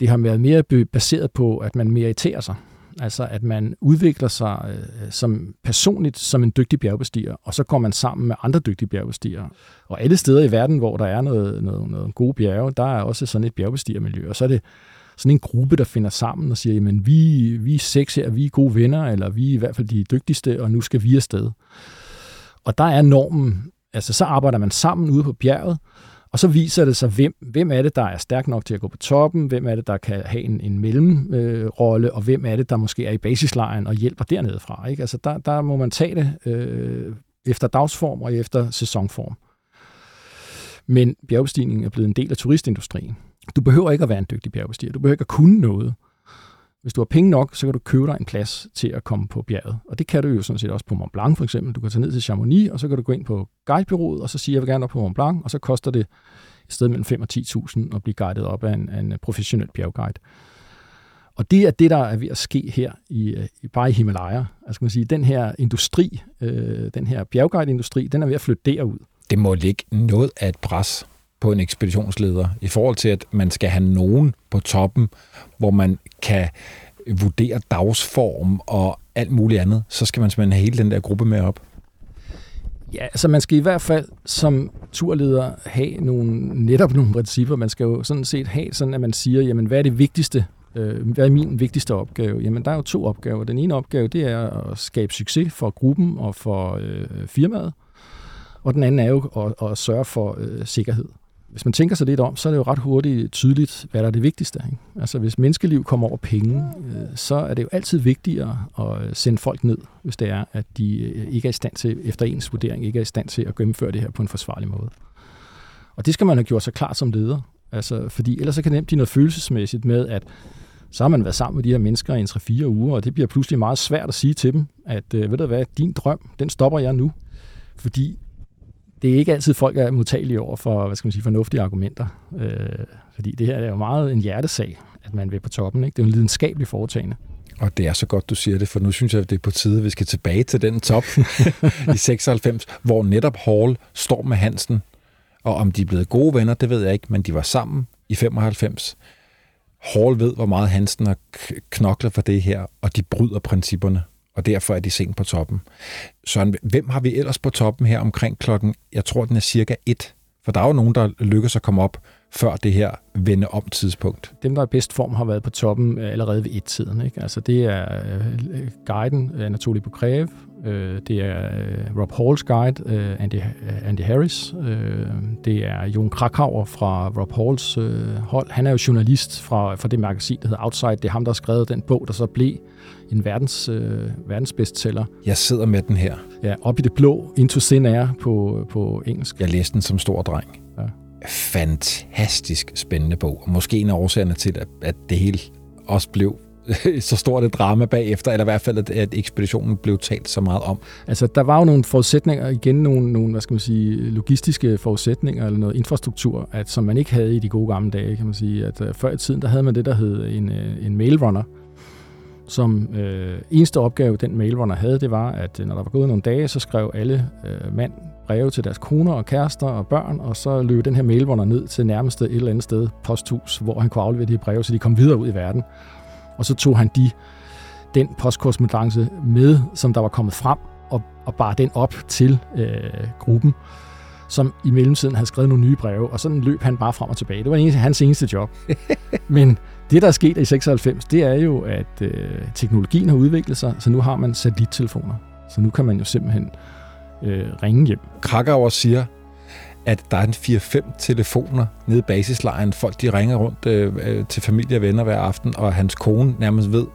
det har været mere baseret på, at man meriterer sig. Altså at man udvikler sig øh, som personligt som en dygtig bjergbestiger, og så går man sammen med andre dygtige bjergbestigere. Og alle steder i verden, hvor der er noget, noget, noget gode bjerge, der er også sådan et bjergbestigermiljø. Og så er det sådan en gruppe, der finder sammen og siger, jamen vi, vi er seks her, vi er gode venner, eller vi er i hvert fald de dygtigste, og nu skal vi afsted. Og der er normen, altså så arbejder man sammen ude på bjerget, og så viser det sig, hvem, hvem er det, der er stærk nok til at gå på toppen, hvem er det, der kan have en, en mellemrolle, øh, og hvem er det, der måske er i basislejen og hjælper dernede fra. Ikke? Altså der, der må man tage det øh, efter dagsform og efter sæsonform. Men bjergbestigningen er blevet en del af turistindustrien. Du behøver ikke at være en dygtig bjergbestiger. Du behøver ikke at kunne noget. Hvis du har penge nok, så kan du købe dig en plads til at komme på bjerget. Og det kan du jo sådan set også på Mont Blanc for eksempel. Du kan tage ned til Chamonix, og så kan du gå ind på guidebyrået, og så sige, jeg vil gerne op på Mont Blanc, og så koster det et sted mellem 5 og 10.000 at blive guidet op af en, af en øh, professionel bjergguide. Og det er det, der er ved at ske her, i, øh, i bare i Himalaya. Altså man sige, den her industri, øh, den her bjergguide-industri, den er ved at flytte derud. Det må ligge noget af et pres på en ekspeditionsleder i forhold til, at man skal have nogen på toppen, hvor man kan vurdere dagsform og alt muligt andet, så skal man simpelthen have hele den der gruppe med op. Ja, altså man skal i hvert fald som turleder have nogle, netop nogle principper. Man skal jo sådan set have sådan, at man siger, jamen hvad er det vigtigste? Øh, hvad er min vigtigste opgave? Jamen der er jo to opgaver. Den ene opgave, det er at skabe succes for gruppen og for øh, firmaet. Og den anden er jo at, at sørge for øh, sikkerhed hvis man tænker sig lidt om, så er det jo ret hurtigt tydeligt, hvad der er det vigtigste. Ikke? Altså hvis menneskeliv kommer over penge, øh, så er det jo altid vigtigere at øh, sende folk ned, hvis det er, at de øh, ikke er i stand til, efter ens vurdering, ikke er i stand til at gennemføre det her på en forsvarlig måde. Og det skal man have gjort sig klart som leder. Altså, fordi ellers så kan det nemt blive noget følelsesmæssigt med, at så har man været sammen med de her mennesker i en 3-4 uger, og det bliver pludselig meget svært at sige til dem, at øh, ved du hvad, din drøm, den stopper jeg nu. Fordi det er ikke altid, folk er modtagelige over for hvad skal man sige, fornuftige argumenter. Øh, fordi det her er jo meget en hjertesag, at man vil på toppen. Ikke? Det er jo en lidenskabelig foretagende. Og det er så godt, du siger det, for nu synes jeg, at det er på tide, at vi skal tilbage til den top i 96, hvor netop Hall står med Hansen. Og om de er blevet gode venner, det ved jeg ikke, men de var sammen i 95. Hall ved, hvor meget Hansen har knoklet for det her, og de bryder principperne og derfor er de sent på toppen. Så hvem har vi ellers på toppen her omkring klokken, jeg tror den er cirka 1, for der er jo nogen, der lykkes at komme op før det her vende om tidspunkt. Dem, der er bedst form, har været på toppen allerede ved et-tiden. Ikke? Altså, det er øh, guiden øh, Anatoly Bukrev, øh, det er øh, Rob Halls guide, øh, Andy, øh, Andy Harris, øh, det er Jon Krakauer fra Rob Halls øh, hold. Han er jo journalist fra, fra det magasin, der hedder Outside. Det er ham, der har skrevet den bog, der så blev en verdens, uh, verdensbestseller. Jeg sidder med den her. Ja, op i det blå, Into Sin Air på, på engelsk. Jeg læste den som stor dreng fantastisk spændende bog. Og måske en af årsagerne til, at, at det hele også blev så stort et drama bagefter, eller i hvert fald, at, at ekspeditionen blev talt så meget om. Altså, der var jo nogle forudsætninger, igen nogle, nogle hvad skal man sige, logistiske forudsætninger, eller noget infrastruktur, at, som man ikke havde i de gode gamle dage, kan man sige. At uh, før i tiden, der havde man det, der hed en, uh, en mailrunner, som øh, eneste opgave, den mailrunner havde, det var, at når der var gået nogle dage, så skrev alle øh, mand breve til deres koner og kærester og børn, og så løb den her mailrunner ned til nærmeste et eller andet sted, posthus, hvor han kunne aflevere de breve, så de kom videre ud i verden. Og så tog han de, den postkorrespondance med, som der var kommet frem, og, og bar den op til øh, gruppen, som i mellemtiden havde skrevet nogle nye breve, og sådan løb han bare frem og tilbage. Det var hans eneste job. Men det, der er sket i 96, det er jo, at øh, teknologien har udviklet sig, så nu har man satellittelefoner. Så nu kan man jo simpelthen øh, ringe hjem. Krakauer siger, at der er en 4-5 telefoner nede i basislejren. Folk de ringer rundt øh, øh, til familie og venner hver aften, og hans kone nærmest ved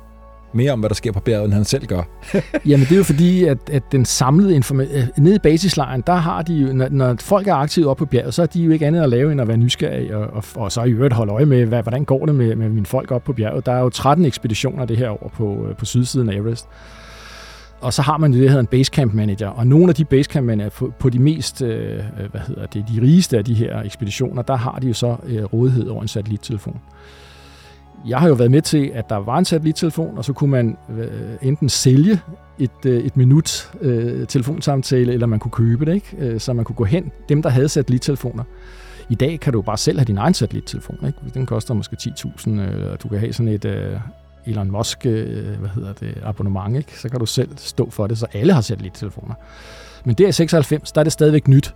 mere om, hvad der sker på bjerget, end han selv gør. Jamen det er jo fordi, at, at den samlede information... Øh, nede i basislejren, der har de jo... Når, når folk er aktive oppe på bjerget, så er de jo ikke andet at lave, end at være nysgerrige, og, og, og så i øvrigt holde øje med, hvad, hvordan går det med, med mine folk oppe på bjerget. Der er jo 13 ekspeditioner det her år på, øh, på sydsiden af Everest. Og så har man det, der hedder en basecamp manager, og nogle af de basecamp manager på, på de mest, øh, øh, hvad hedder det, de rigeste af de her ekspeditioner, der har de jo så øh, rådighed over en satellittelefon. Jeg har jo været med til, at der var en satellittelefon, og så kunne man øh, enten sælge et, øh, et minut øh, telefonsamtale, eller man kunne købe det, ikke? Øh, så man kunne gå hen, dem der havde satellittelefoner. I dag kan du bare selv have din egen satellittelefon. Ikke? Den koster måske 10.000, øh, og du kan have sådan et, øh, Elon Musk øh, hvad hedder det, abonnement, ikke? så kan du selv stå for det, så alle har satellittelefoner. Men der i 96, der er det stadigvæk nyt.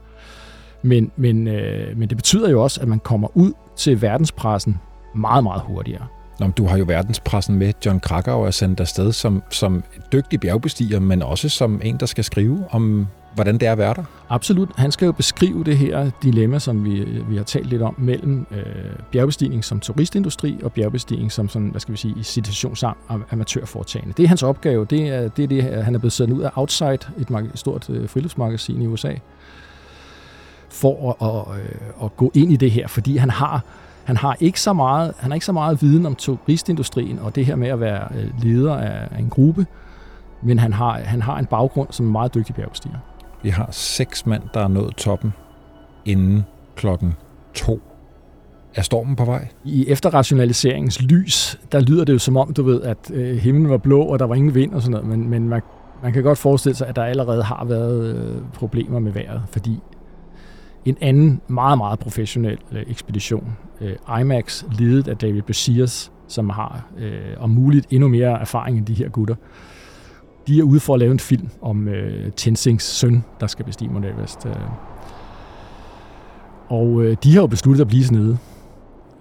Men, men, øh, men det betyder jo også, at man kommer ud til verdenspressen meget, meget hurtigere. Nå, du har jo verdenspressen med. John Krakauer er sendt afsted som, som dygtig bjergbestiger, men også som en, der skal skrive om hvordan det er at være der? Absolut. Han skal jo beskrive det her dilemma, som vi, vi har talt lidt om, mellem øh, bjergbestigning som turistindustri og bjergbestigning som sådan, hvad skal vi sige, i situationsam amatørforetagende. Det er hans opgave. Det er det, er det han er blevet sendt ud af Outside, et stort øh, friluftsmagasin i USA, for at, at, at, øh, at gå ind i det her, fordi han har han har ikke så meget, han har ikke så meget viden om turistindustrien og det her med at være øh, leder af en gruppe, men han har, han har en baggrund som en meget dygtig bjergbestiger. Vi har seks mand, der er nået toppen inden klokken to. Er stormen på vej? I efterrationaliseringens lys, der lyder det jo som om, du ved, at øh, himlen var blå, og der var ingen vind og sådan noget, men, men man, man kan godt forestille sig, at der allerede har været øh, problemer med vejret, fordi en anden meget, meget professionel øh, ekspedition, øh, IMAX, ledet af David Bessiers, som har øh, om muligt endnu mere erfaring end de her gutter, de er ude for at lave en film om øh, Tenzings søn, der skal bestige Mount Everest. Øh. Og øh, de har jo besluttet at blive sådan nede.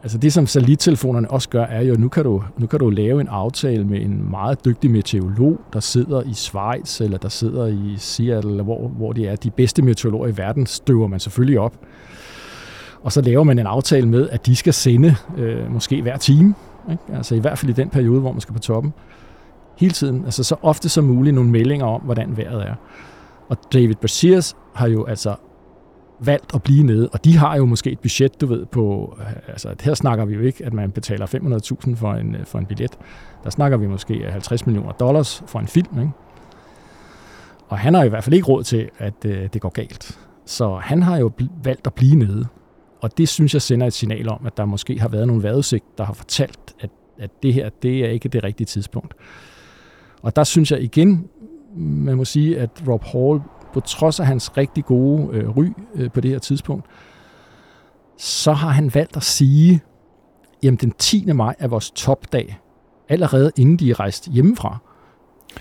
Altså det, som satellittelefonerne også gør, er jo, at nu kan, du, nu kan du lave en aftale med en meget dygtig meteorolog, der sidder i Schweiz, eller der sidder i Seattle, eller hvor, hvor det er. De bedste meteorologer i verden støver man selvfølgelig op. Og så laver man en aftale med, at de skal sende øh, måske hver time. Ikke? Altså i hvert fald i den periode, hvor man skal på toppen hele tiden, altså så ofte som muligt, nogle meldinger om, hvordan vejret er. Og David Brasiers har jo altså valgt at blive nede, og de har jo måske et budget, du ved, på, øh, altså her snakker vi jo ikke, at man betaler 500.000 for en, øh, for en billet. Der snakker vi måske 50 millioner dollars for en film, ikke? Og han har i hvert fald ikke råd til, at øh, det går galt. Så han har jo valgt at blive nede. Og det synes jeg sender et signal om, at der måske har været nogle vejrudsigt, der har fortalt, at, at det her, det er ikke det rigtige tidspunkt. Og der synes jeg igen, man må sige, at Rob Hall, på trods af hans rigtig gode øh, ry øh, på det her tidspunkt, så har han valgt at sige, jamen den 10. maj er vores topdag, allerede inden de er rejst hjemmefra.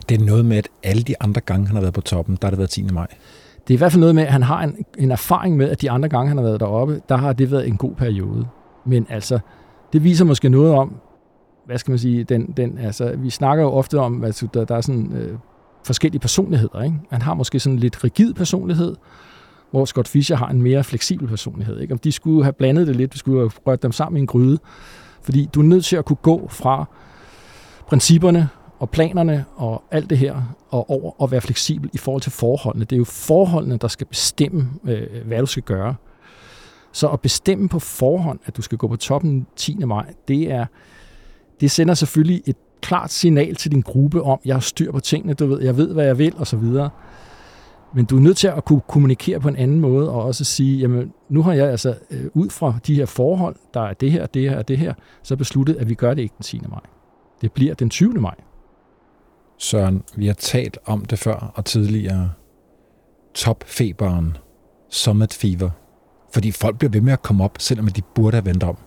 Det er noget med, at alle de andre gange, han har været på toppen, der har det været 10. maj. Det er i hvert fald noget med, at han har en, en erfaring med, at de andre gange, han har været deroppe, der har det været en god periode. Men altså, det viser måske noget om, hvad skal man sige, den, den, altså, vi snakker jo ofte om, at der, der er sådan øh, forskellige personligheder. Ikke? Han har måske sådan en lidt rigid personlighed, hvor Scott Fischer har en mere fleksibel personlighed. Ikke? Om de skulle have blandet det lidt, vi skulle have rørt dem sammen i en gryde. Fordi du er nødt til at kunne gå fra principperne og planerne og alt det her, og over og være fleksibel i forhold til forholdene. Det er jo forholdene, der skal bestemme, øh, hvad du skal gøre. Så at bestemme på forhånd, at du skal gå på toppen 10. maj, det er, det sender selvfølgelig et klart signal til din gruppe om, jeg styr på tingene, du ved, jeg ved, hvad jeg vil, og så videre. Men du er nødt til at kunne kommunikere på en anden måde, og også sige, jamen, nu har jeg altså øh, ud fra de her forhold, der er det her, det her og det her, så besluttet, at vi gør det ikke den 10. maj. Det bliver den 20. maj. Søren, vi har talt om det før og tidligere. Topfeberen, summit fever. Fordi folk bliver ved med at komme op, selvom de burde have vendt om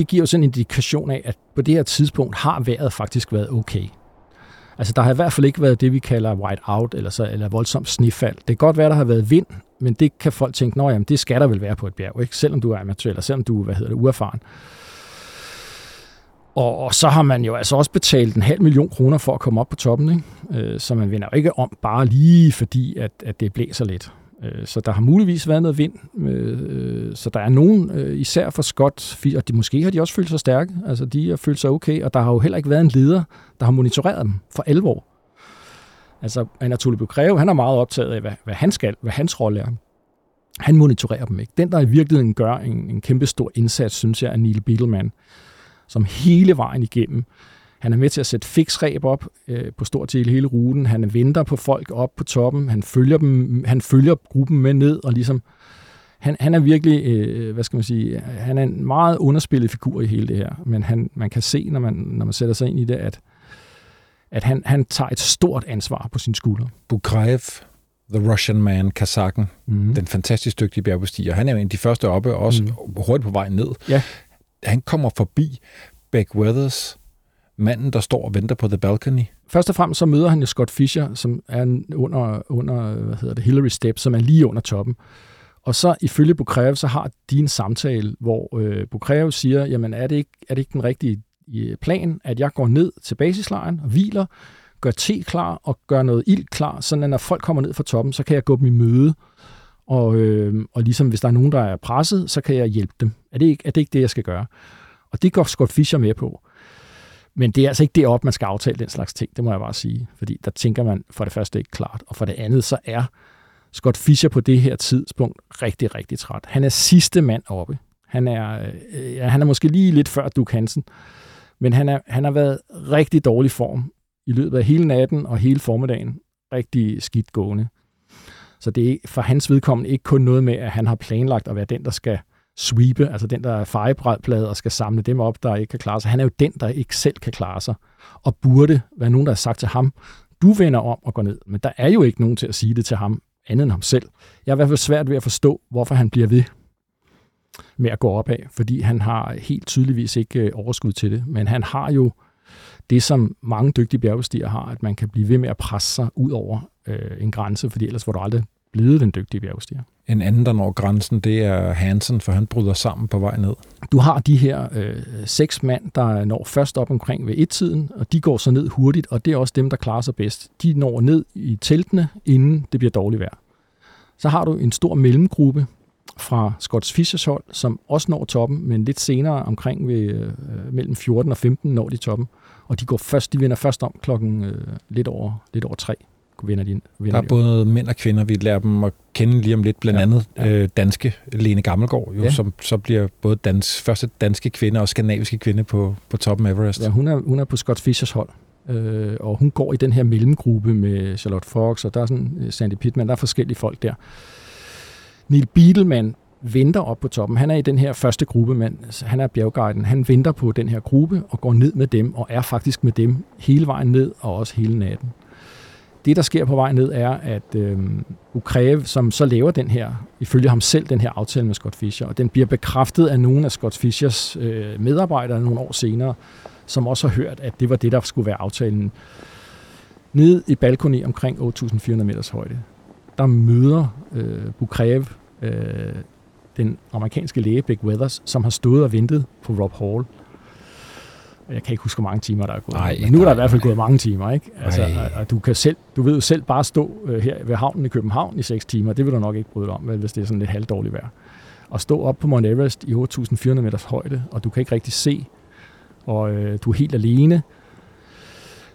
det giver jo sådan en indikation af, at på det her tidspunkt har vejret faktisk været okay. Altså, der har i hvert fald ikke været det, vi kalder white out, eller, så, eller voldsomt snifald. Det kan godt være, der har været vind, men det kan folk tænke, nå jamen, det skal der vel være på et bjerg, ikke? selvom du er amatør, eller selvom du hvad hedder det, uerfaren. Og, og så har man jo altså også betalt en halv million kroner for at komme op på toppen, ikke? Øh, så man vinder jo ikke om bare lige fordi, at, at det blæser lidt. Øh, så der har muligvis været noget vind. Øh, øh, så der er nogen, især for Scott, og de, måske har de også følt sig stærke. Altså, de har følt sig okay, og der har jo heller ikke været en leder, der har monitoreret dem for alvor. Altså, Anatoly Bukreve, han er meget optaget af, hvad, hvad han skal, hvad hans rolle er. Han monitorerer dem ikke. Den, der i virkeligheden gør en, en kæmpe stor indsats, synes jeg, er Neil Beetleman, som hele vejen igennem han er med til at sætte fiksræb op øh, på stort til hele ruten. Han venter på folk op på toppen. Han følger, dem, han følger gruppen med ned og ligesom... Han, han er virkelig, øh, hvad skal man sige, han er en meget underspillet figur i hele det her. Men han, man kan se, når man, når man sætter sig ind i det, at, at han, han tager et stort ansvar på sine skuldre. Bukrev, The Russian Man, Kazakken, mm. den fantastisk dygtige bjergbestiger. Han er jo en af de første oppe, og også mm. hurtigt på vej ned. Ja. Han kommer forbi Beck Weathers, manden, der står og venter på The Balcony? Først og fremmest så møder han jo Scott Fisher, som er under, under hvad hedder det, Hillary Step, som er lige under toppen. Og så ifølge Bukrev, så har de en samtale, hvor øh, Bukrev siger, jamen er det, ikke, er det ikke den rigtige øh, plan, at jeg går ned til basislejren og hviler, gør te klar og gør noget ild klar, så når folk kommer ned fra toppen, så kan jeg gå dem i møde. Og, øh, og ligesom hvis der er nogen, der er presset, så kan jeg hjælpe dem. Er det ikke, er det, ikke det, jeg skal gøre? Og det går Scott Fisher med på. Men det er altså ikke deroppe, man skal aftale den slags ting, det må jeg bare sige. Fordi der tænker man for det første ikke klart, og for det andet, så er Scott Fischer på det her tidspunkt rigtig, rigtig træt. Han er sidste mand oppe. Han er, øh, ja, han er måske lige lidt før Duke Hansen, men han, er, han har været rigtig dårlig form i løbet af hele natten og hele formiddagen. Rigtig skidt gående. Så det er for hans vedkommende ikke kun noget med, at han har planlagt at være den, der skal sweepe, altså den, der er fejebredplade og skal samle dem op, der ikke kan klare sig. Han er jo den, der ikke selv kan klare sig, og burde være nogen, der har sagt til ham, du vender om og går ned. Men der er jo ikke nogen til at sige det til ham, andet end ham selv. Jeg er i hvert fald svært ved at forstå, hvorfor han bliver ved med at gå op af, fordi han har helt tydeligvis ikke øh, overskud til det, men han har jo det, som mange dygtige bjergbestiger har, at man kan blive ved med at presse sig ud over øh, en grænse, fordi ellers får du aldrig blevet den dygtige bjergstiger. En anden, der når grænsen, det er Hansen, for han bryder sammen på vej ned. Du har de her øh, seks mand, der når først op omkring ved et-tiden, og de går så ned hurtigt, og det er også dem, der klarer sig bedst. De når ned i teltene, inden det bliver dårligt vejr. Så har du en stor mellemgruppe fra Scotts Fishers hold, som også når toppen, men lidt senere omkring ved øh, mellem 14 og 15 når de toppen. Og de går først, de vinder først om klokken øh, lidt over lidt over tre vinder de. Vinder der er både mænd og kvinder, vi lærer dem at kende lige om lidt, blandt ja, andet ja. Øh, danske Lene Gammelgaard, jo, ja. som så bliver både dans, første danske kvinde og skandinaviske kvinde på, på toppen Everest. Ja, hun er, hun er på Scott Fishers hold, øh, og hun går i den her mellemgruppe med Charlotte Fox, og der er sådan øh, Sandy Pittman, der er forskellige folk der. Neil Beetleman venter op på toppen. Han er i den her første gruppe, men han er bjergguiden. Han venter på den her gruppe og går ned med dem, og er faktisk med dem hele vejen ned, og også hele natten. Det, der sker på vej ned, er, at øh, Ukraine, som så laver den her, ifølge ham selv, den her aftale med Scott Fischer, og den bliver bekræftet af nogle af Scott Fischers øh, medarbejdere nogle år senere, som også har hørt, at det var det, der skulle være aftalen. Ned i balkoni omkring 8.400 meters højde, der møder øh, Bukrev øh, den amerikanske læge Beck Weathers, som har stået og ventet på Rob Hall jeg kan ikke huske, hvor mange timer der er gået. Ej, men nu er der i hvert fald gået mange timer, ikke? Altså, og du, kan selv, du ved jo selv bare stå øh, her ved havnen i København i 6 timer. Det vil du nok ikke bryde dig om, vel, hvis det er sådan lidt halvdårligt vejr. Og stå op på Mount Everest i 8.400 meters højde, og du kan ikke rigtig se, og øh, du er helt alene.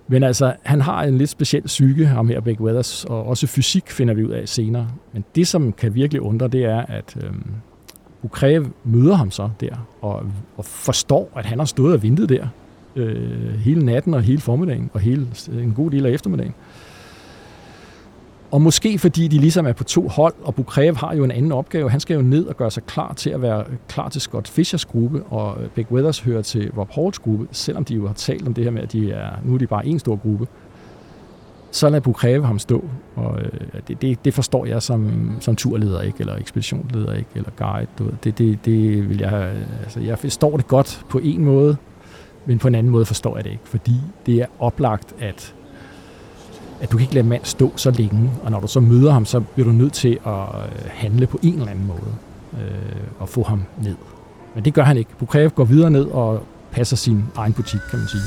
Men altså, han har en lidt speciel psyke, ham her Beck Weathers, og også fysik finder vi ud af senere. Men det, som kan virkelig undre, det er, at øh, Ukrev møder ham så der, og, og forstår, at han har stået og ventet der øh, hele natten og hele formiddagen og hele øh, en god del af eftermiddagen. Og måske fordi de ligesom er på to hold, og Bukrev har jo en anden opgave. Han skal jo ned og gøre sig klar til at være øh, klar til Scott Fishers gruppe, og øh, Beck Weathers hører til Rob Halls gruppe, selvom de jo har talt om det her med, at de er, nu er de bare en stor gruppe. så lad Bukrev ham stå. Og det, det, det forstår jeg som, som turleder ikke, eller ekspeditionsleder ikke, eller guide. Du ved. Det, det, det vil jeg, altså jeg forstår det godt på en måde, men på en anden måde forstår jeg det ikke, fordi det er oplagt, at at du kan ikke lade mand stå så længe, og når du så møder ham, så bliver du nødt til at øh, handle på en eller anden måde øh, og få ham ned. Men det gør han ikke. Bukrev går videre ned og passer sin egen butik, kan man sige.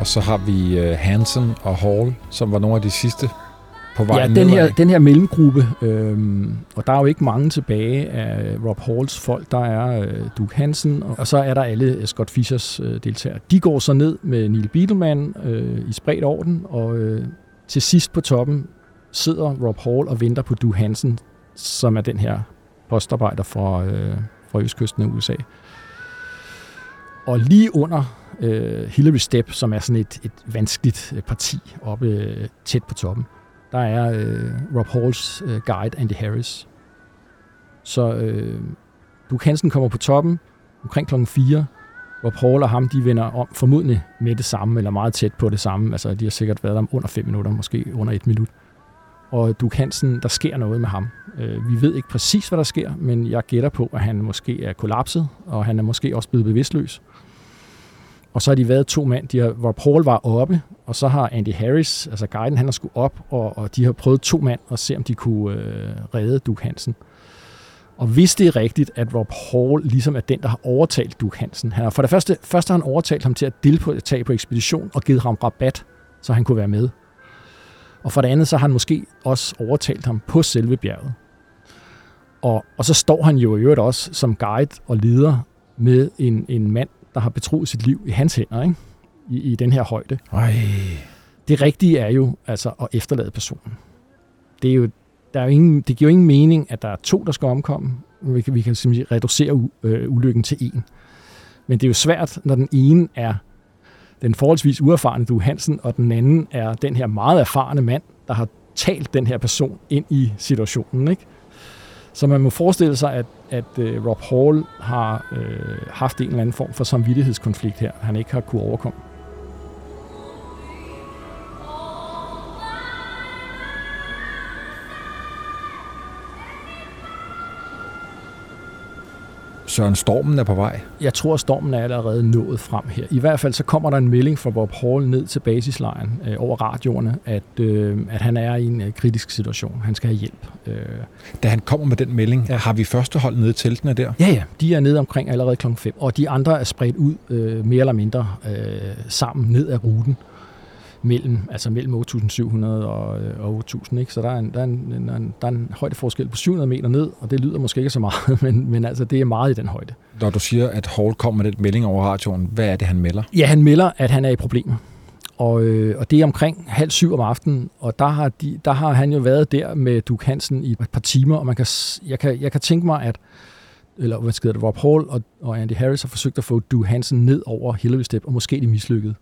Og så har vi øh, Hansen og Hall, som var nogle af de sidste på vej Ja, den her, den her mellemgruppe, øhm, og der er jo ikke mange tilbage af Rob Halls folk. Der er øh, Duke Hansen, og, og så er der alle Scott Fishers øh, deltagere. De går så ned med Neil Beetleman øh, i spredt orden, og øh, til sidst på toppen sidder Rob Hall og venter på Duke Hansen, som er den her postarbejder fra, øh, fra østkysten af USA. Og lige under øh, Hillary Step, som er sådan et, et vanskeligt øh, parti oppe øh, tæt på toppen, der er øh, Rob Halls øh, guide, Andy Harris. Så øh, Duke Hansen kommer på toppen omkring klokken 4. Rob Hall og ham, de vender om formodentlig med det samme, eller meget tæt på det samme. Altså, de har sikkert været der under 5 minutter, måske under et minut. Og Duke Hansen, der sker noget med ham. Øh, vi ved ikke præcis, hvad der sker, men jeg gætter på, at han måske er kollapset, og han er måske også blevet bevidstløs. Og så har de været to mænd, de har, hvor Paul var oppe, og så har Andy Harris, altså guiden, han har skulle op, og, og de har prøvet to mænd at se, om de kunne øh, redde Duke Hansen. Og hvis det er rigtigt, at Rob Hall ligesom er den, der har overtalt Duke Hansen. Han har, for det første, først har han overtalt ham til at deltage på ekspedition og givet ham rabat, så han kunne være med. Og for det andet, så har han måske også overtalt ham på selve bjerget. Og, og så står han jo i øvrigt også som guide og leder med en, en mand, der har betroet sit liv i hans hænder, ikke? I, i den her højde. Ej. Det rigtige er jo altså at efterlade personen. Det, er jo, der er jo ingen, det giver jo ingen mening, at der er to, der skal omkomme. Vi kan, vi kan simpelthen reducere u, øh, ulykken til en. Men det er jo svært, når den ene er den forholdsvis uerfarne Du Hansen, og den anden er den her meget erfarne mand, der har talt den her person ind i situationen. Ikke? Så man må forestille sig, at, at øh, Rob Hall har øh, haft en eller anden form for samvittighedskonflikt her, han ikke har kunne overkomme. Søren Stormen er på vej. Jeg tror, at stormen er allerede nået frem her. I hvert fald så kommer der en melding fra Bob Hall ned til basislejren øh, over radioerne, at, øh, at han er i en øh, kritisk situation. Han skal have hjælp. Øh. Da han kommer med den melding, ja. har vi første hold nede i teltene der? Ja, ja. De er nede omkring allerede klokken 5, og de andre er spredt ud øh, mere eller mindre øh, sammen ned ad ruten mellem, altså mellem 8.700 og, øh, og 8.000. Ikke? Så der er, en, der, er en, en, der er en højdeforskel på 700 meter ned, og det lyder måske ikke så meget, men, men altså, det er meget i den højde. Når du siger, at Hall kommer med den melding over radioen, hvad er det, han melder? Ja, han melder, at han er i problemer. Og, øh, og det er omkring halv syv om aftenen, og der har, de, der har han jo været der med Duke Hansen i et par timer, og man kan, jeg, kan, jeg kan tænke mig, at eller hvad skal det, Rob Hall og, og Andy Harris har forsøgt at få Duke Hansen ned over Hillary Step, og måske de mislykkede.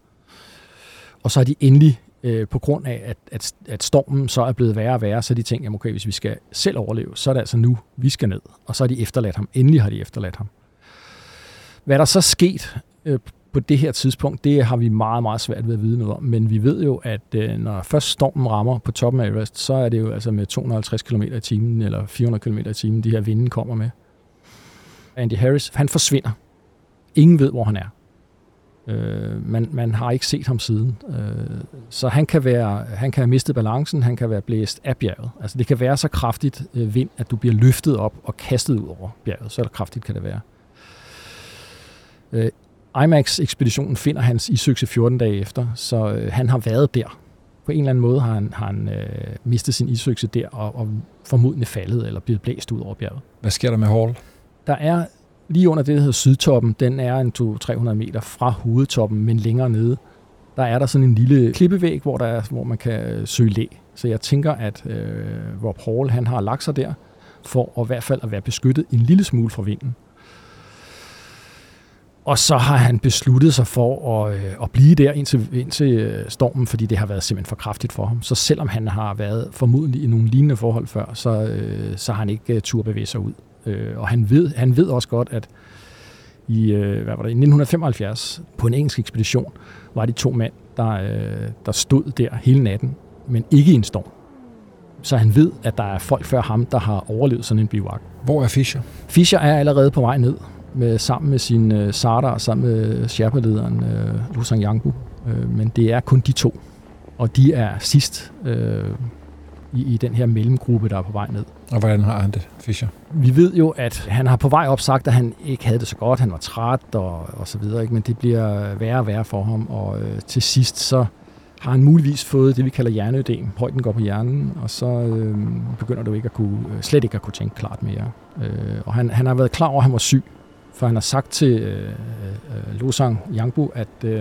Og så er de endelig, øh, på grund af, at, at, at stormen så er blevet værre og værre, så de tænker, jamen okay, hvis vi skal selv overleve, så er det altså nu, vi skal ned. Og så har de efterladt ham. Endelig har de efterladt ham. Hvad der så sket øh, på det her tidspunkt, det har vi meget, meget svært ved at vide noget om. Men vi ved jo, at øh, når først stormen rammer på toppen af Everest, så er det jo altså med 250 km i timen eller 400 km i timen, de her vinden kommer med. Andy Harris, han forsvinder. Ingen ved, hvor han er. Øh, man, man har ikke set ham siden. Øh, så han kan, være, han kan have mistet balancen, han kan være blæst af bjerget. Altså det kan være så kraftigt øh, vind, at du bliver løftet op og kastet ud over bjerget. Så kraftigt kan det være. Øh, IMAX-ekspeditionen finder hans isøkse 14 dage efter, så øh, han har været der. På en eller anden måde har han, har han øh, mistet sin isøkse der og, og formodentlig faldet eller blevet blæst ud over bjerget. Hvad sker der med Hall? Der er lige under det, der hedder Sydtoppen, den er en 200-300 meter fra hovedtoppen, men længere nede. Der er der sådan en lille klippevæg, hvor, der er, hvor man kan øh, søge læ. Så jeg tænker, at øh, Rob Hall han har lagt sig der, for at i hvert fald at være beskyttet en lille smule fra vinden. Og så har han besluttet sig for at, øh, at blive der indtil, indtil øh, stormen, fordi det har været simpelthen for kraftigt for ham. Så selvom han har været formodentlig i nogle lignende forhold før, så, øh, så har han ikke øh, tur bevæge sig ud. Øh, og han ved, han ved også godt, at I, øh, hvad var det, i 1975 på en engelsk ekspedition var de to mænd, der, øh, der stod der hele natten, men ikke i en storm. Så han ved, at der er folk før ham, der har overlevet sådan en bivak. Hvor er Fischer? Fischer er allerede på vej ned med, sammen med sin øh, Sardar, sammen med Sherpa-lederen øh, Lusang Yangbu. Øh, men det er kun de to, og de er sidst øh, i, i den her mellemgruppe, der er på vej ned. Og hvordan har han det, Fischer? Vi ved jo, at han har på vej op sagt, at han ikke havde det så godt, han var træt og, og så videre, ikke? men det bliver værre og værre for ham, og øh, til sidst så har han muligvis fået det, vi kalder hjerneødem. Højden går på hjernen, og så øh, begynder du ikke at kunne, øh, slet ikke at kunne tænke klart mere. Øh, og han, han har været klar over, at han var syg, for han har sagt til øh, øh, Losang Yangbu, at, øh,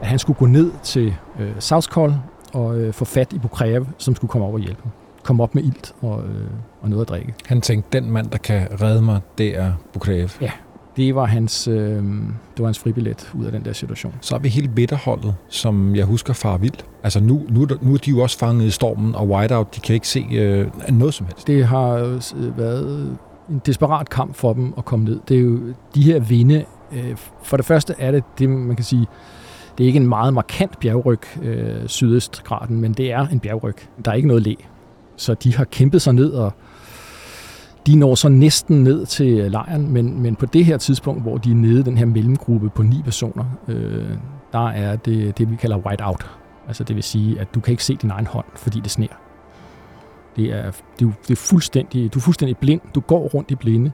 at han skulle gå ned til øh, South Call og øh, få fat i Bukrev, som skulle komme op og hjælpe ham. Komme op med ilt og, øh, og noget at drikke. Han tænkte, den mand, der kan redde mig, det er Bukrev. Ja, det var hans, øh, det var hans fribillet ud af den der situation. Så er vi hele bitterholdet, som jeg husker far vild. Altså nu, nu, nu er de jo også fanget i stormen, og Whiteout, de kan ikke se øh, noget som helst. Det har øh, været en desperat kamp for dem at komme ned. Det er jo de her vinde. Øh, for det første er det det, man kan sige, det er ikke en meget markant bjergryg, øh, sydøstgraden, men det er en bjergryg. Der er ikke noget læ. Så de har kæmpet sig ned, og de når så næsten ned til øh, lejren, men, men på det her tidspunkt, hvor de er nede i den her mellemgruppe på ni personer, øh, der er det, det, vi kalder white out. Altså det vil sige, at du kan ikke se din egen hånd, fordi det sner. Det er, det er, det er fuldstændig, du er fuldstændig blind. Du går rundt i blinde.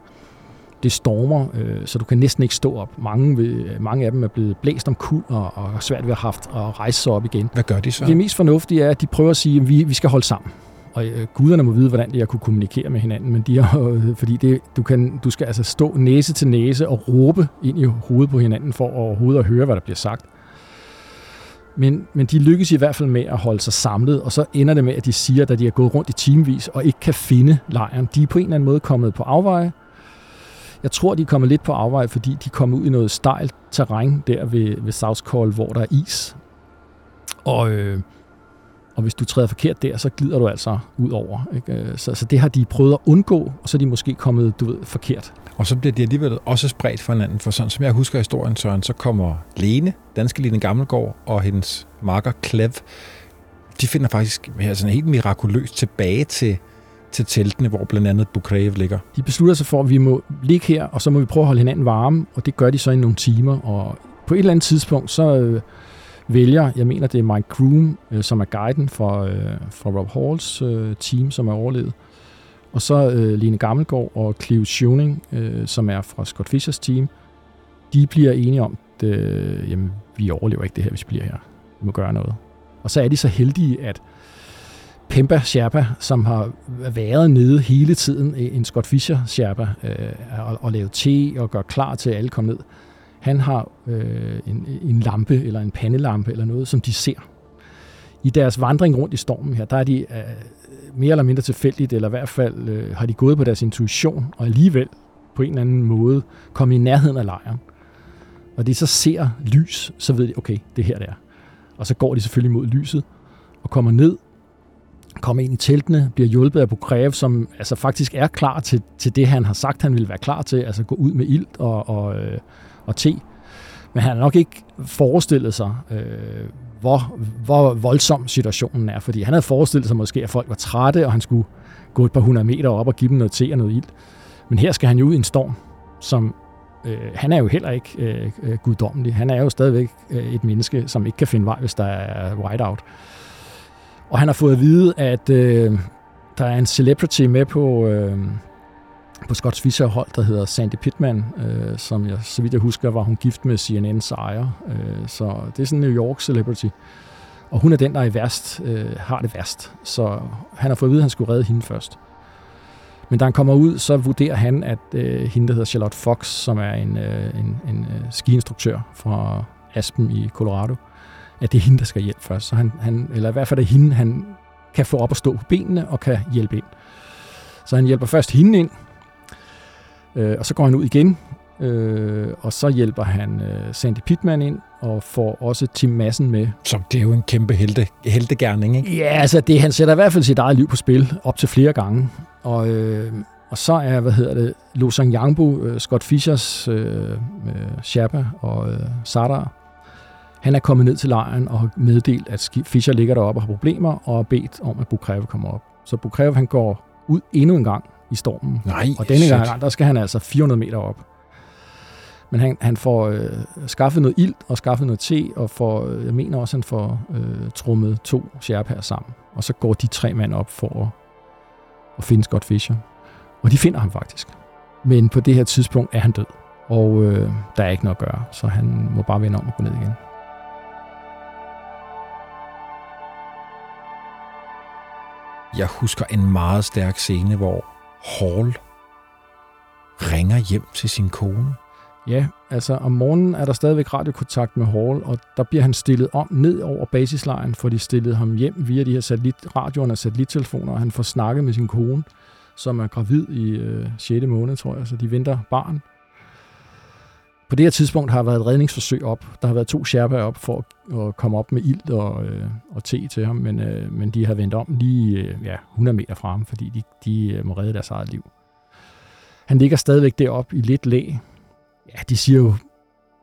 Det stormer, øh, så du kan næsten ikke stå op. Mange, vil, mange af dem er blevet blæst om kul og, og svært ved at have haft at rejse sig op igen. Hvad gør de så? Det mest fornuftige er, at de prøver at sige, at vi, vi skal holde sammen. Og øh, guderne må vide, hvordan de har kunne kommunikere med hinanden, men de har, øh, fordi det, du, kan, du skal altså stå næse til næse og råbe ind i hovedet på hinanden for overhovedet at høre, hvad der bliver sagt. Men, men de lykkes i hvert fald med at holde sig samlet, og så ender det med, at de siger, at de har gået rundt i timevis og ikke kan finde lejren. De er på en eller anden måde kommet på afveje. Jeg tror, de er kommet lidt på afvej, fordi de kommer ud i noget stejlt terræn der ved, ved South Call, hvor der er is. Og, øh, og hvis du træder forkert der, så glider du altså ud over. Ikke? Øh, så, så det har de prøvet at undgå, og så er de måske kommet du ved, forkert. Og så bliver de alligevel også spredt for hinanden, for sådan som jeg husker historien, Søren, så kommer Lene, danske Lene Gammelgaard, og hendes marker Klev, de finder faktisk her sådan helt mirakuløst tilbage til, til teltene, hvor blandt andet Bukrev ligger. De beslutter sig for, at vi må ligge her, og så må vi prøve at holde hinanden varme, og det gør de så i nogle timer. Og på et eller andet tidspunkt, så øh, vælger, jeg mener det er Mike Groom, øh, som er guiden for, øh, for Rob Halls øh, team, som er overlevet, og så øh, Line Gammelgaard og Clive Schoening, øh, som er fra Scott Fishers team, de bliver enige om, at øh, jamen, vi overlever ikke det her, hvis vi bliver her. Vi må gøre noget. Og så er de så heldige, at Pemba Sherpa, som har været nede hele tiden, en Scott Fisher Sherpa, øh, og, og lave te og gøre klar til, at alle kommer ned, han har øh, en, en lampe eller en pandelampe eller noget, som de ser. I deres vandring rundt i stormen her, der er de øh, mere eller mindre tilfældigt, eller i hvert fald øh, har de gået på deres intuition, og alligevel på en eller anden måde kommet i nærheden af lejren. Og de så ser lys, så ved de, okay, det her det er. Og så går de selvfølgelig mod lyset, og kommer ned, komme ind i teltene, bliver hjulpet af Bukrev, som altså faktisk er klar til, til det, han har sagt, han ville være klar til, altså gå ud med ild og, og, øh, og te. Men han har nok ikke forestillet sig, øh, hvor, hvor voldsom situationen er, fordi han havde forestillet sig måske, at folk var trætte, og han skulle gå et par hundrede meter op og give dem noget te og noget ild. Men her skal han jo ud i en storm, som øh, han er jo heller ikke øh, øh, guddommelig. Han er jo stadigvæk øh, et menneske, som ikke kan finde vej, hvis der er whiteout. Og han har fået at vide, at øh, der er en celebrity med på, øh, på Scotts Fischer-hold, der hedder Sandy Pittman, øh, som jeg, så vidt jeg husker, var hun gift med CNN's ejer. Øh, så det er sådan en New York celebrity. Og hun er den, der er i værst, øh, har det værst. Så han har fået at vide, at han skulle redde hende først. Men da han kommer ud, så vurderer han, at øh, hende, der hedder Charlotte Fox, som er en, øh, en, en øh, skiinstruktør fra Aspen i Colorado, at det er hende, der skal hjælpe først. Så han, han, eller i hvert fald er hende, han kan få op at stå på benene og kan hjælpe ind. Så han hjælper først hende ind, øh, og så går han ud igen, øh, og så hjælper han øh, Sandy Pittman ind, og får også Tim Madsen med. Så det er jo en kæmpe helte, heltegærning, ikke? Ja, altså det, han sætter i hvert fald sit eget liv på spil op til flere gange. Og, øh, Og så er, hvad hedder det, Losang Yangbu, øh, Scott Fischers øh, øh, Sherpa og øh, Sardar, han er kommet ned til lejren og har meddelt, at Fischer ligger deroppe og har problemer, og har bedt om, at Bukrev kommer op. Så Bukrev han går ud endnu en gang i stormen. Nej, og denne shit. gang, der skal han altså 400 meter op. Men han, han får øh, skaffet noget ilt og skaffet noget te, og får, øh, jeg mener også, han får øh, trummet to Sherpaer sammen. Og så går de tre mand op for at, at finde Scott Fischer. Og de finder ham faktisk. Men på det her tidspunkt er han død. Og øh, der er ikke noget at gøre, så han må bare vende om og gå ned igen. Jeg husker en meget stærk scene, hvor Hall ringer hjem til sin kone. Ja, altså om morgenen er der stadigvæk radiokontakt med Hall, og der bliver han stillet om ned over basislejen, for de stillede ham hjem via de her satellit, radioerne og satellittelefoner, og han får snakket med sin kone, som er gravid i øh, 6. måned, tror jeg, så de venter barn. På det her tidspunkt har været et redningsforsøg op. Der har været to sherpaer op for at, komme op med ild og, øh, og te til ham, men, øh, men de har vendt om lige øh, ja, 100 meter fra ham, fordi de, de øh, må redde deres eget liv. Han ligger stadigvæk deroppe i lidt læ. Ja, de siger jo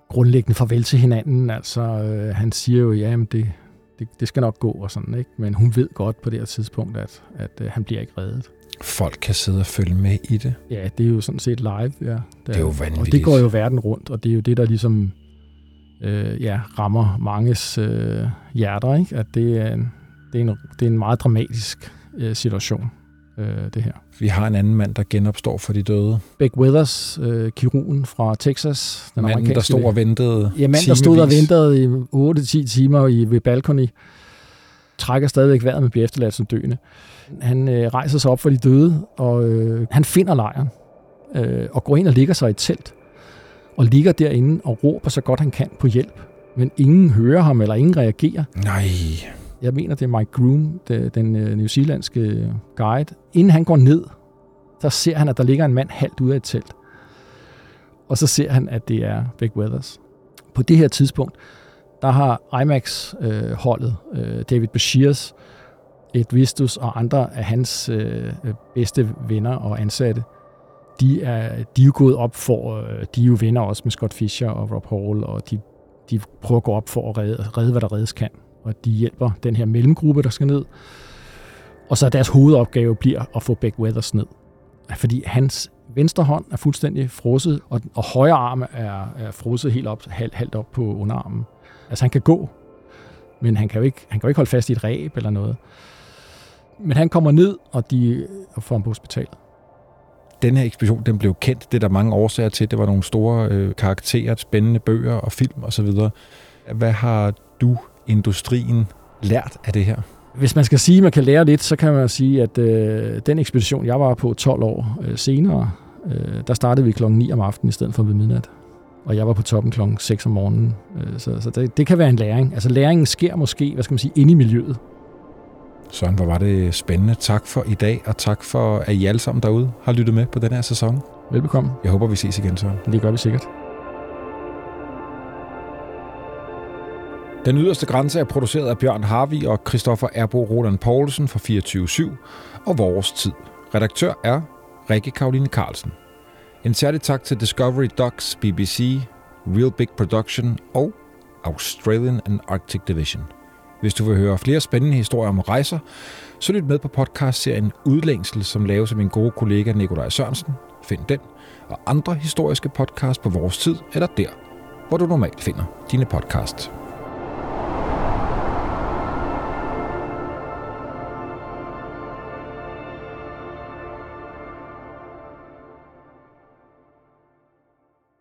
grundlæggende farvel til hinanden. Altså, øh, han siger jo, ja, men det, det, det skal nok gå og sådan, ikke? Men hun ved godt på det her tidspunkt, at, at øh, han bliver ikke reddet. Folk kan sidde og følge med i det. Ja, det er jo sådan set live, ja. Det er jo vanvittigt. Og det går jo verden rundt, og det er jo det, der ligesom øh, ja, rammer manges øh, hjerter, ikke? At det er en, det er en, det er en meget dramatisk øh, situation, øh, det her. Vi har en anden mand, der genopstår for de døde. Beck Weathers, øh, kirurgen fra Texas. Den Manden, der stod og ventede Ja, manden, der stod og ventede i 8-10 timer i, ved balkoni, trækker stadigvæk vejret, men bliver efterladt som døende. Han øh, rejser sig op for de døde, og øh, han finder lejren, øh, og går ind og ligger sig i et telt, og ligger derinde og råber så godt han kan på hjælp. Men ingen hører ham, eller ingen reagerer. Nej. Jeg mener, det er Mike Groom, den øh, new zealandske guide. Inden han går ned, så ser han, at der ligger en mand halvt ude af et telt. Og så ser han, at det er Beck Weathers. På det her tidspunkt, der har IMAX-holdet, øh, øh, David Bashirs, Ed Vistus og andre af hans øh, øh, bedste venner og ansatte, de er, de er jo gået op for, øh, de er jo venner også med Scott Fisher og Rob Hall, og de, de prøver at gå op for at redde, redde, hvad der reddes kan. Og de hjælper den her mellemgruppe, der skal ned. Og så deres hovedopgave bliver at få Beck Weathers ned. Fordi hans venstre hånd er fuldstændig frosset, og, og højre arm er, er frosset helt op, halvt, halvt op på underarmen. Altså han kan gå, men han kan jo ikke, han kan jo ikke holde fast i et ræb eller noget. Men han kommer ned, og de får ham på hospitalet. Den her ekspedition, den blev kendt. Det er der mange årsager til. Det var nogle store øh, karakterer, spændende bøger og film osv. Hvad har du, industrien, lært af det her? Hvis man skal sige, at man kan lære lidt, så kan man sige, at øh, den ekspedition, jeg var på 12 år øh, senere, øh, der startede vi klokken 9 om aftenen i stedet for ved midnat. Og jeg var på toppen klokken 6 om morgenen. Øh, så så det, det kan være en læring. Altså læringen sker måske, hvad skal man sige, inde i miljøet. Søren, hvor var det spændende. Tak for i dag, og tak for, at I alle sammen derude har lyttet med på den her sæson. Velbekomme. Jeg håber, vi ses igen, Søren. Det gør vi sikkert. Den yderste grænse er produceret af Bjørn Harvi og Christoffer Erbo Roland Poulsen fra 24-7 og Vores Tid. Redaktør er Rikke Karoline Carlsen. En særlig tak til Discovery Docs, BBC, Real Big Production og Australian and Arctic Division. Hvis du vil høre flere spændende historier om rejser, så lyt med på podcastserien Udlængsel, som laves af min gode kollega Nikolaj Sørensen. Find den og andre historiske podcasts på vores tid eller der, hvor du normalt finder dine podcasts.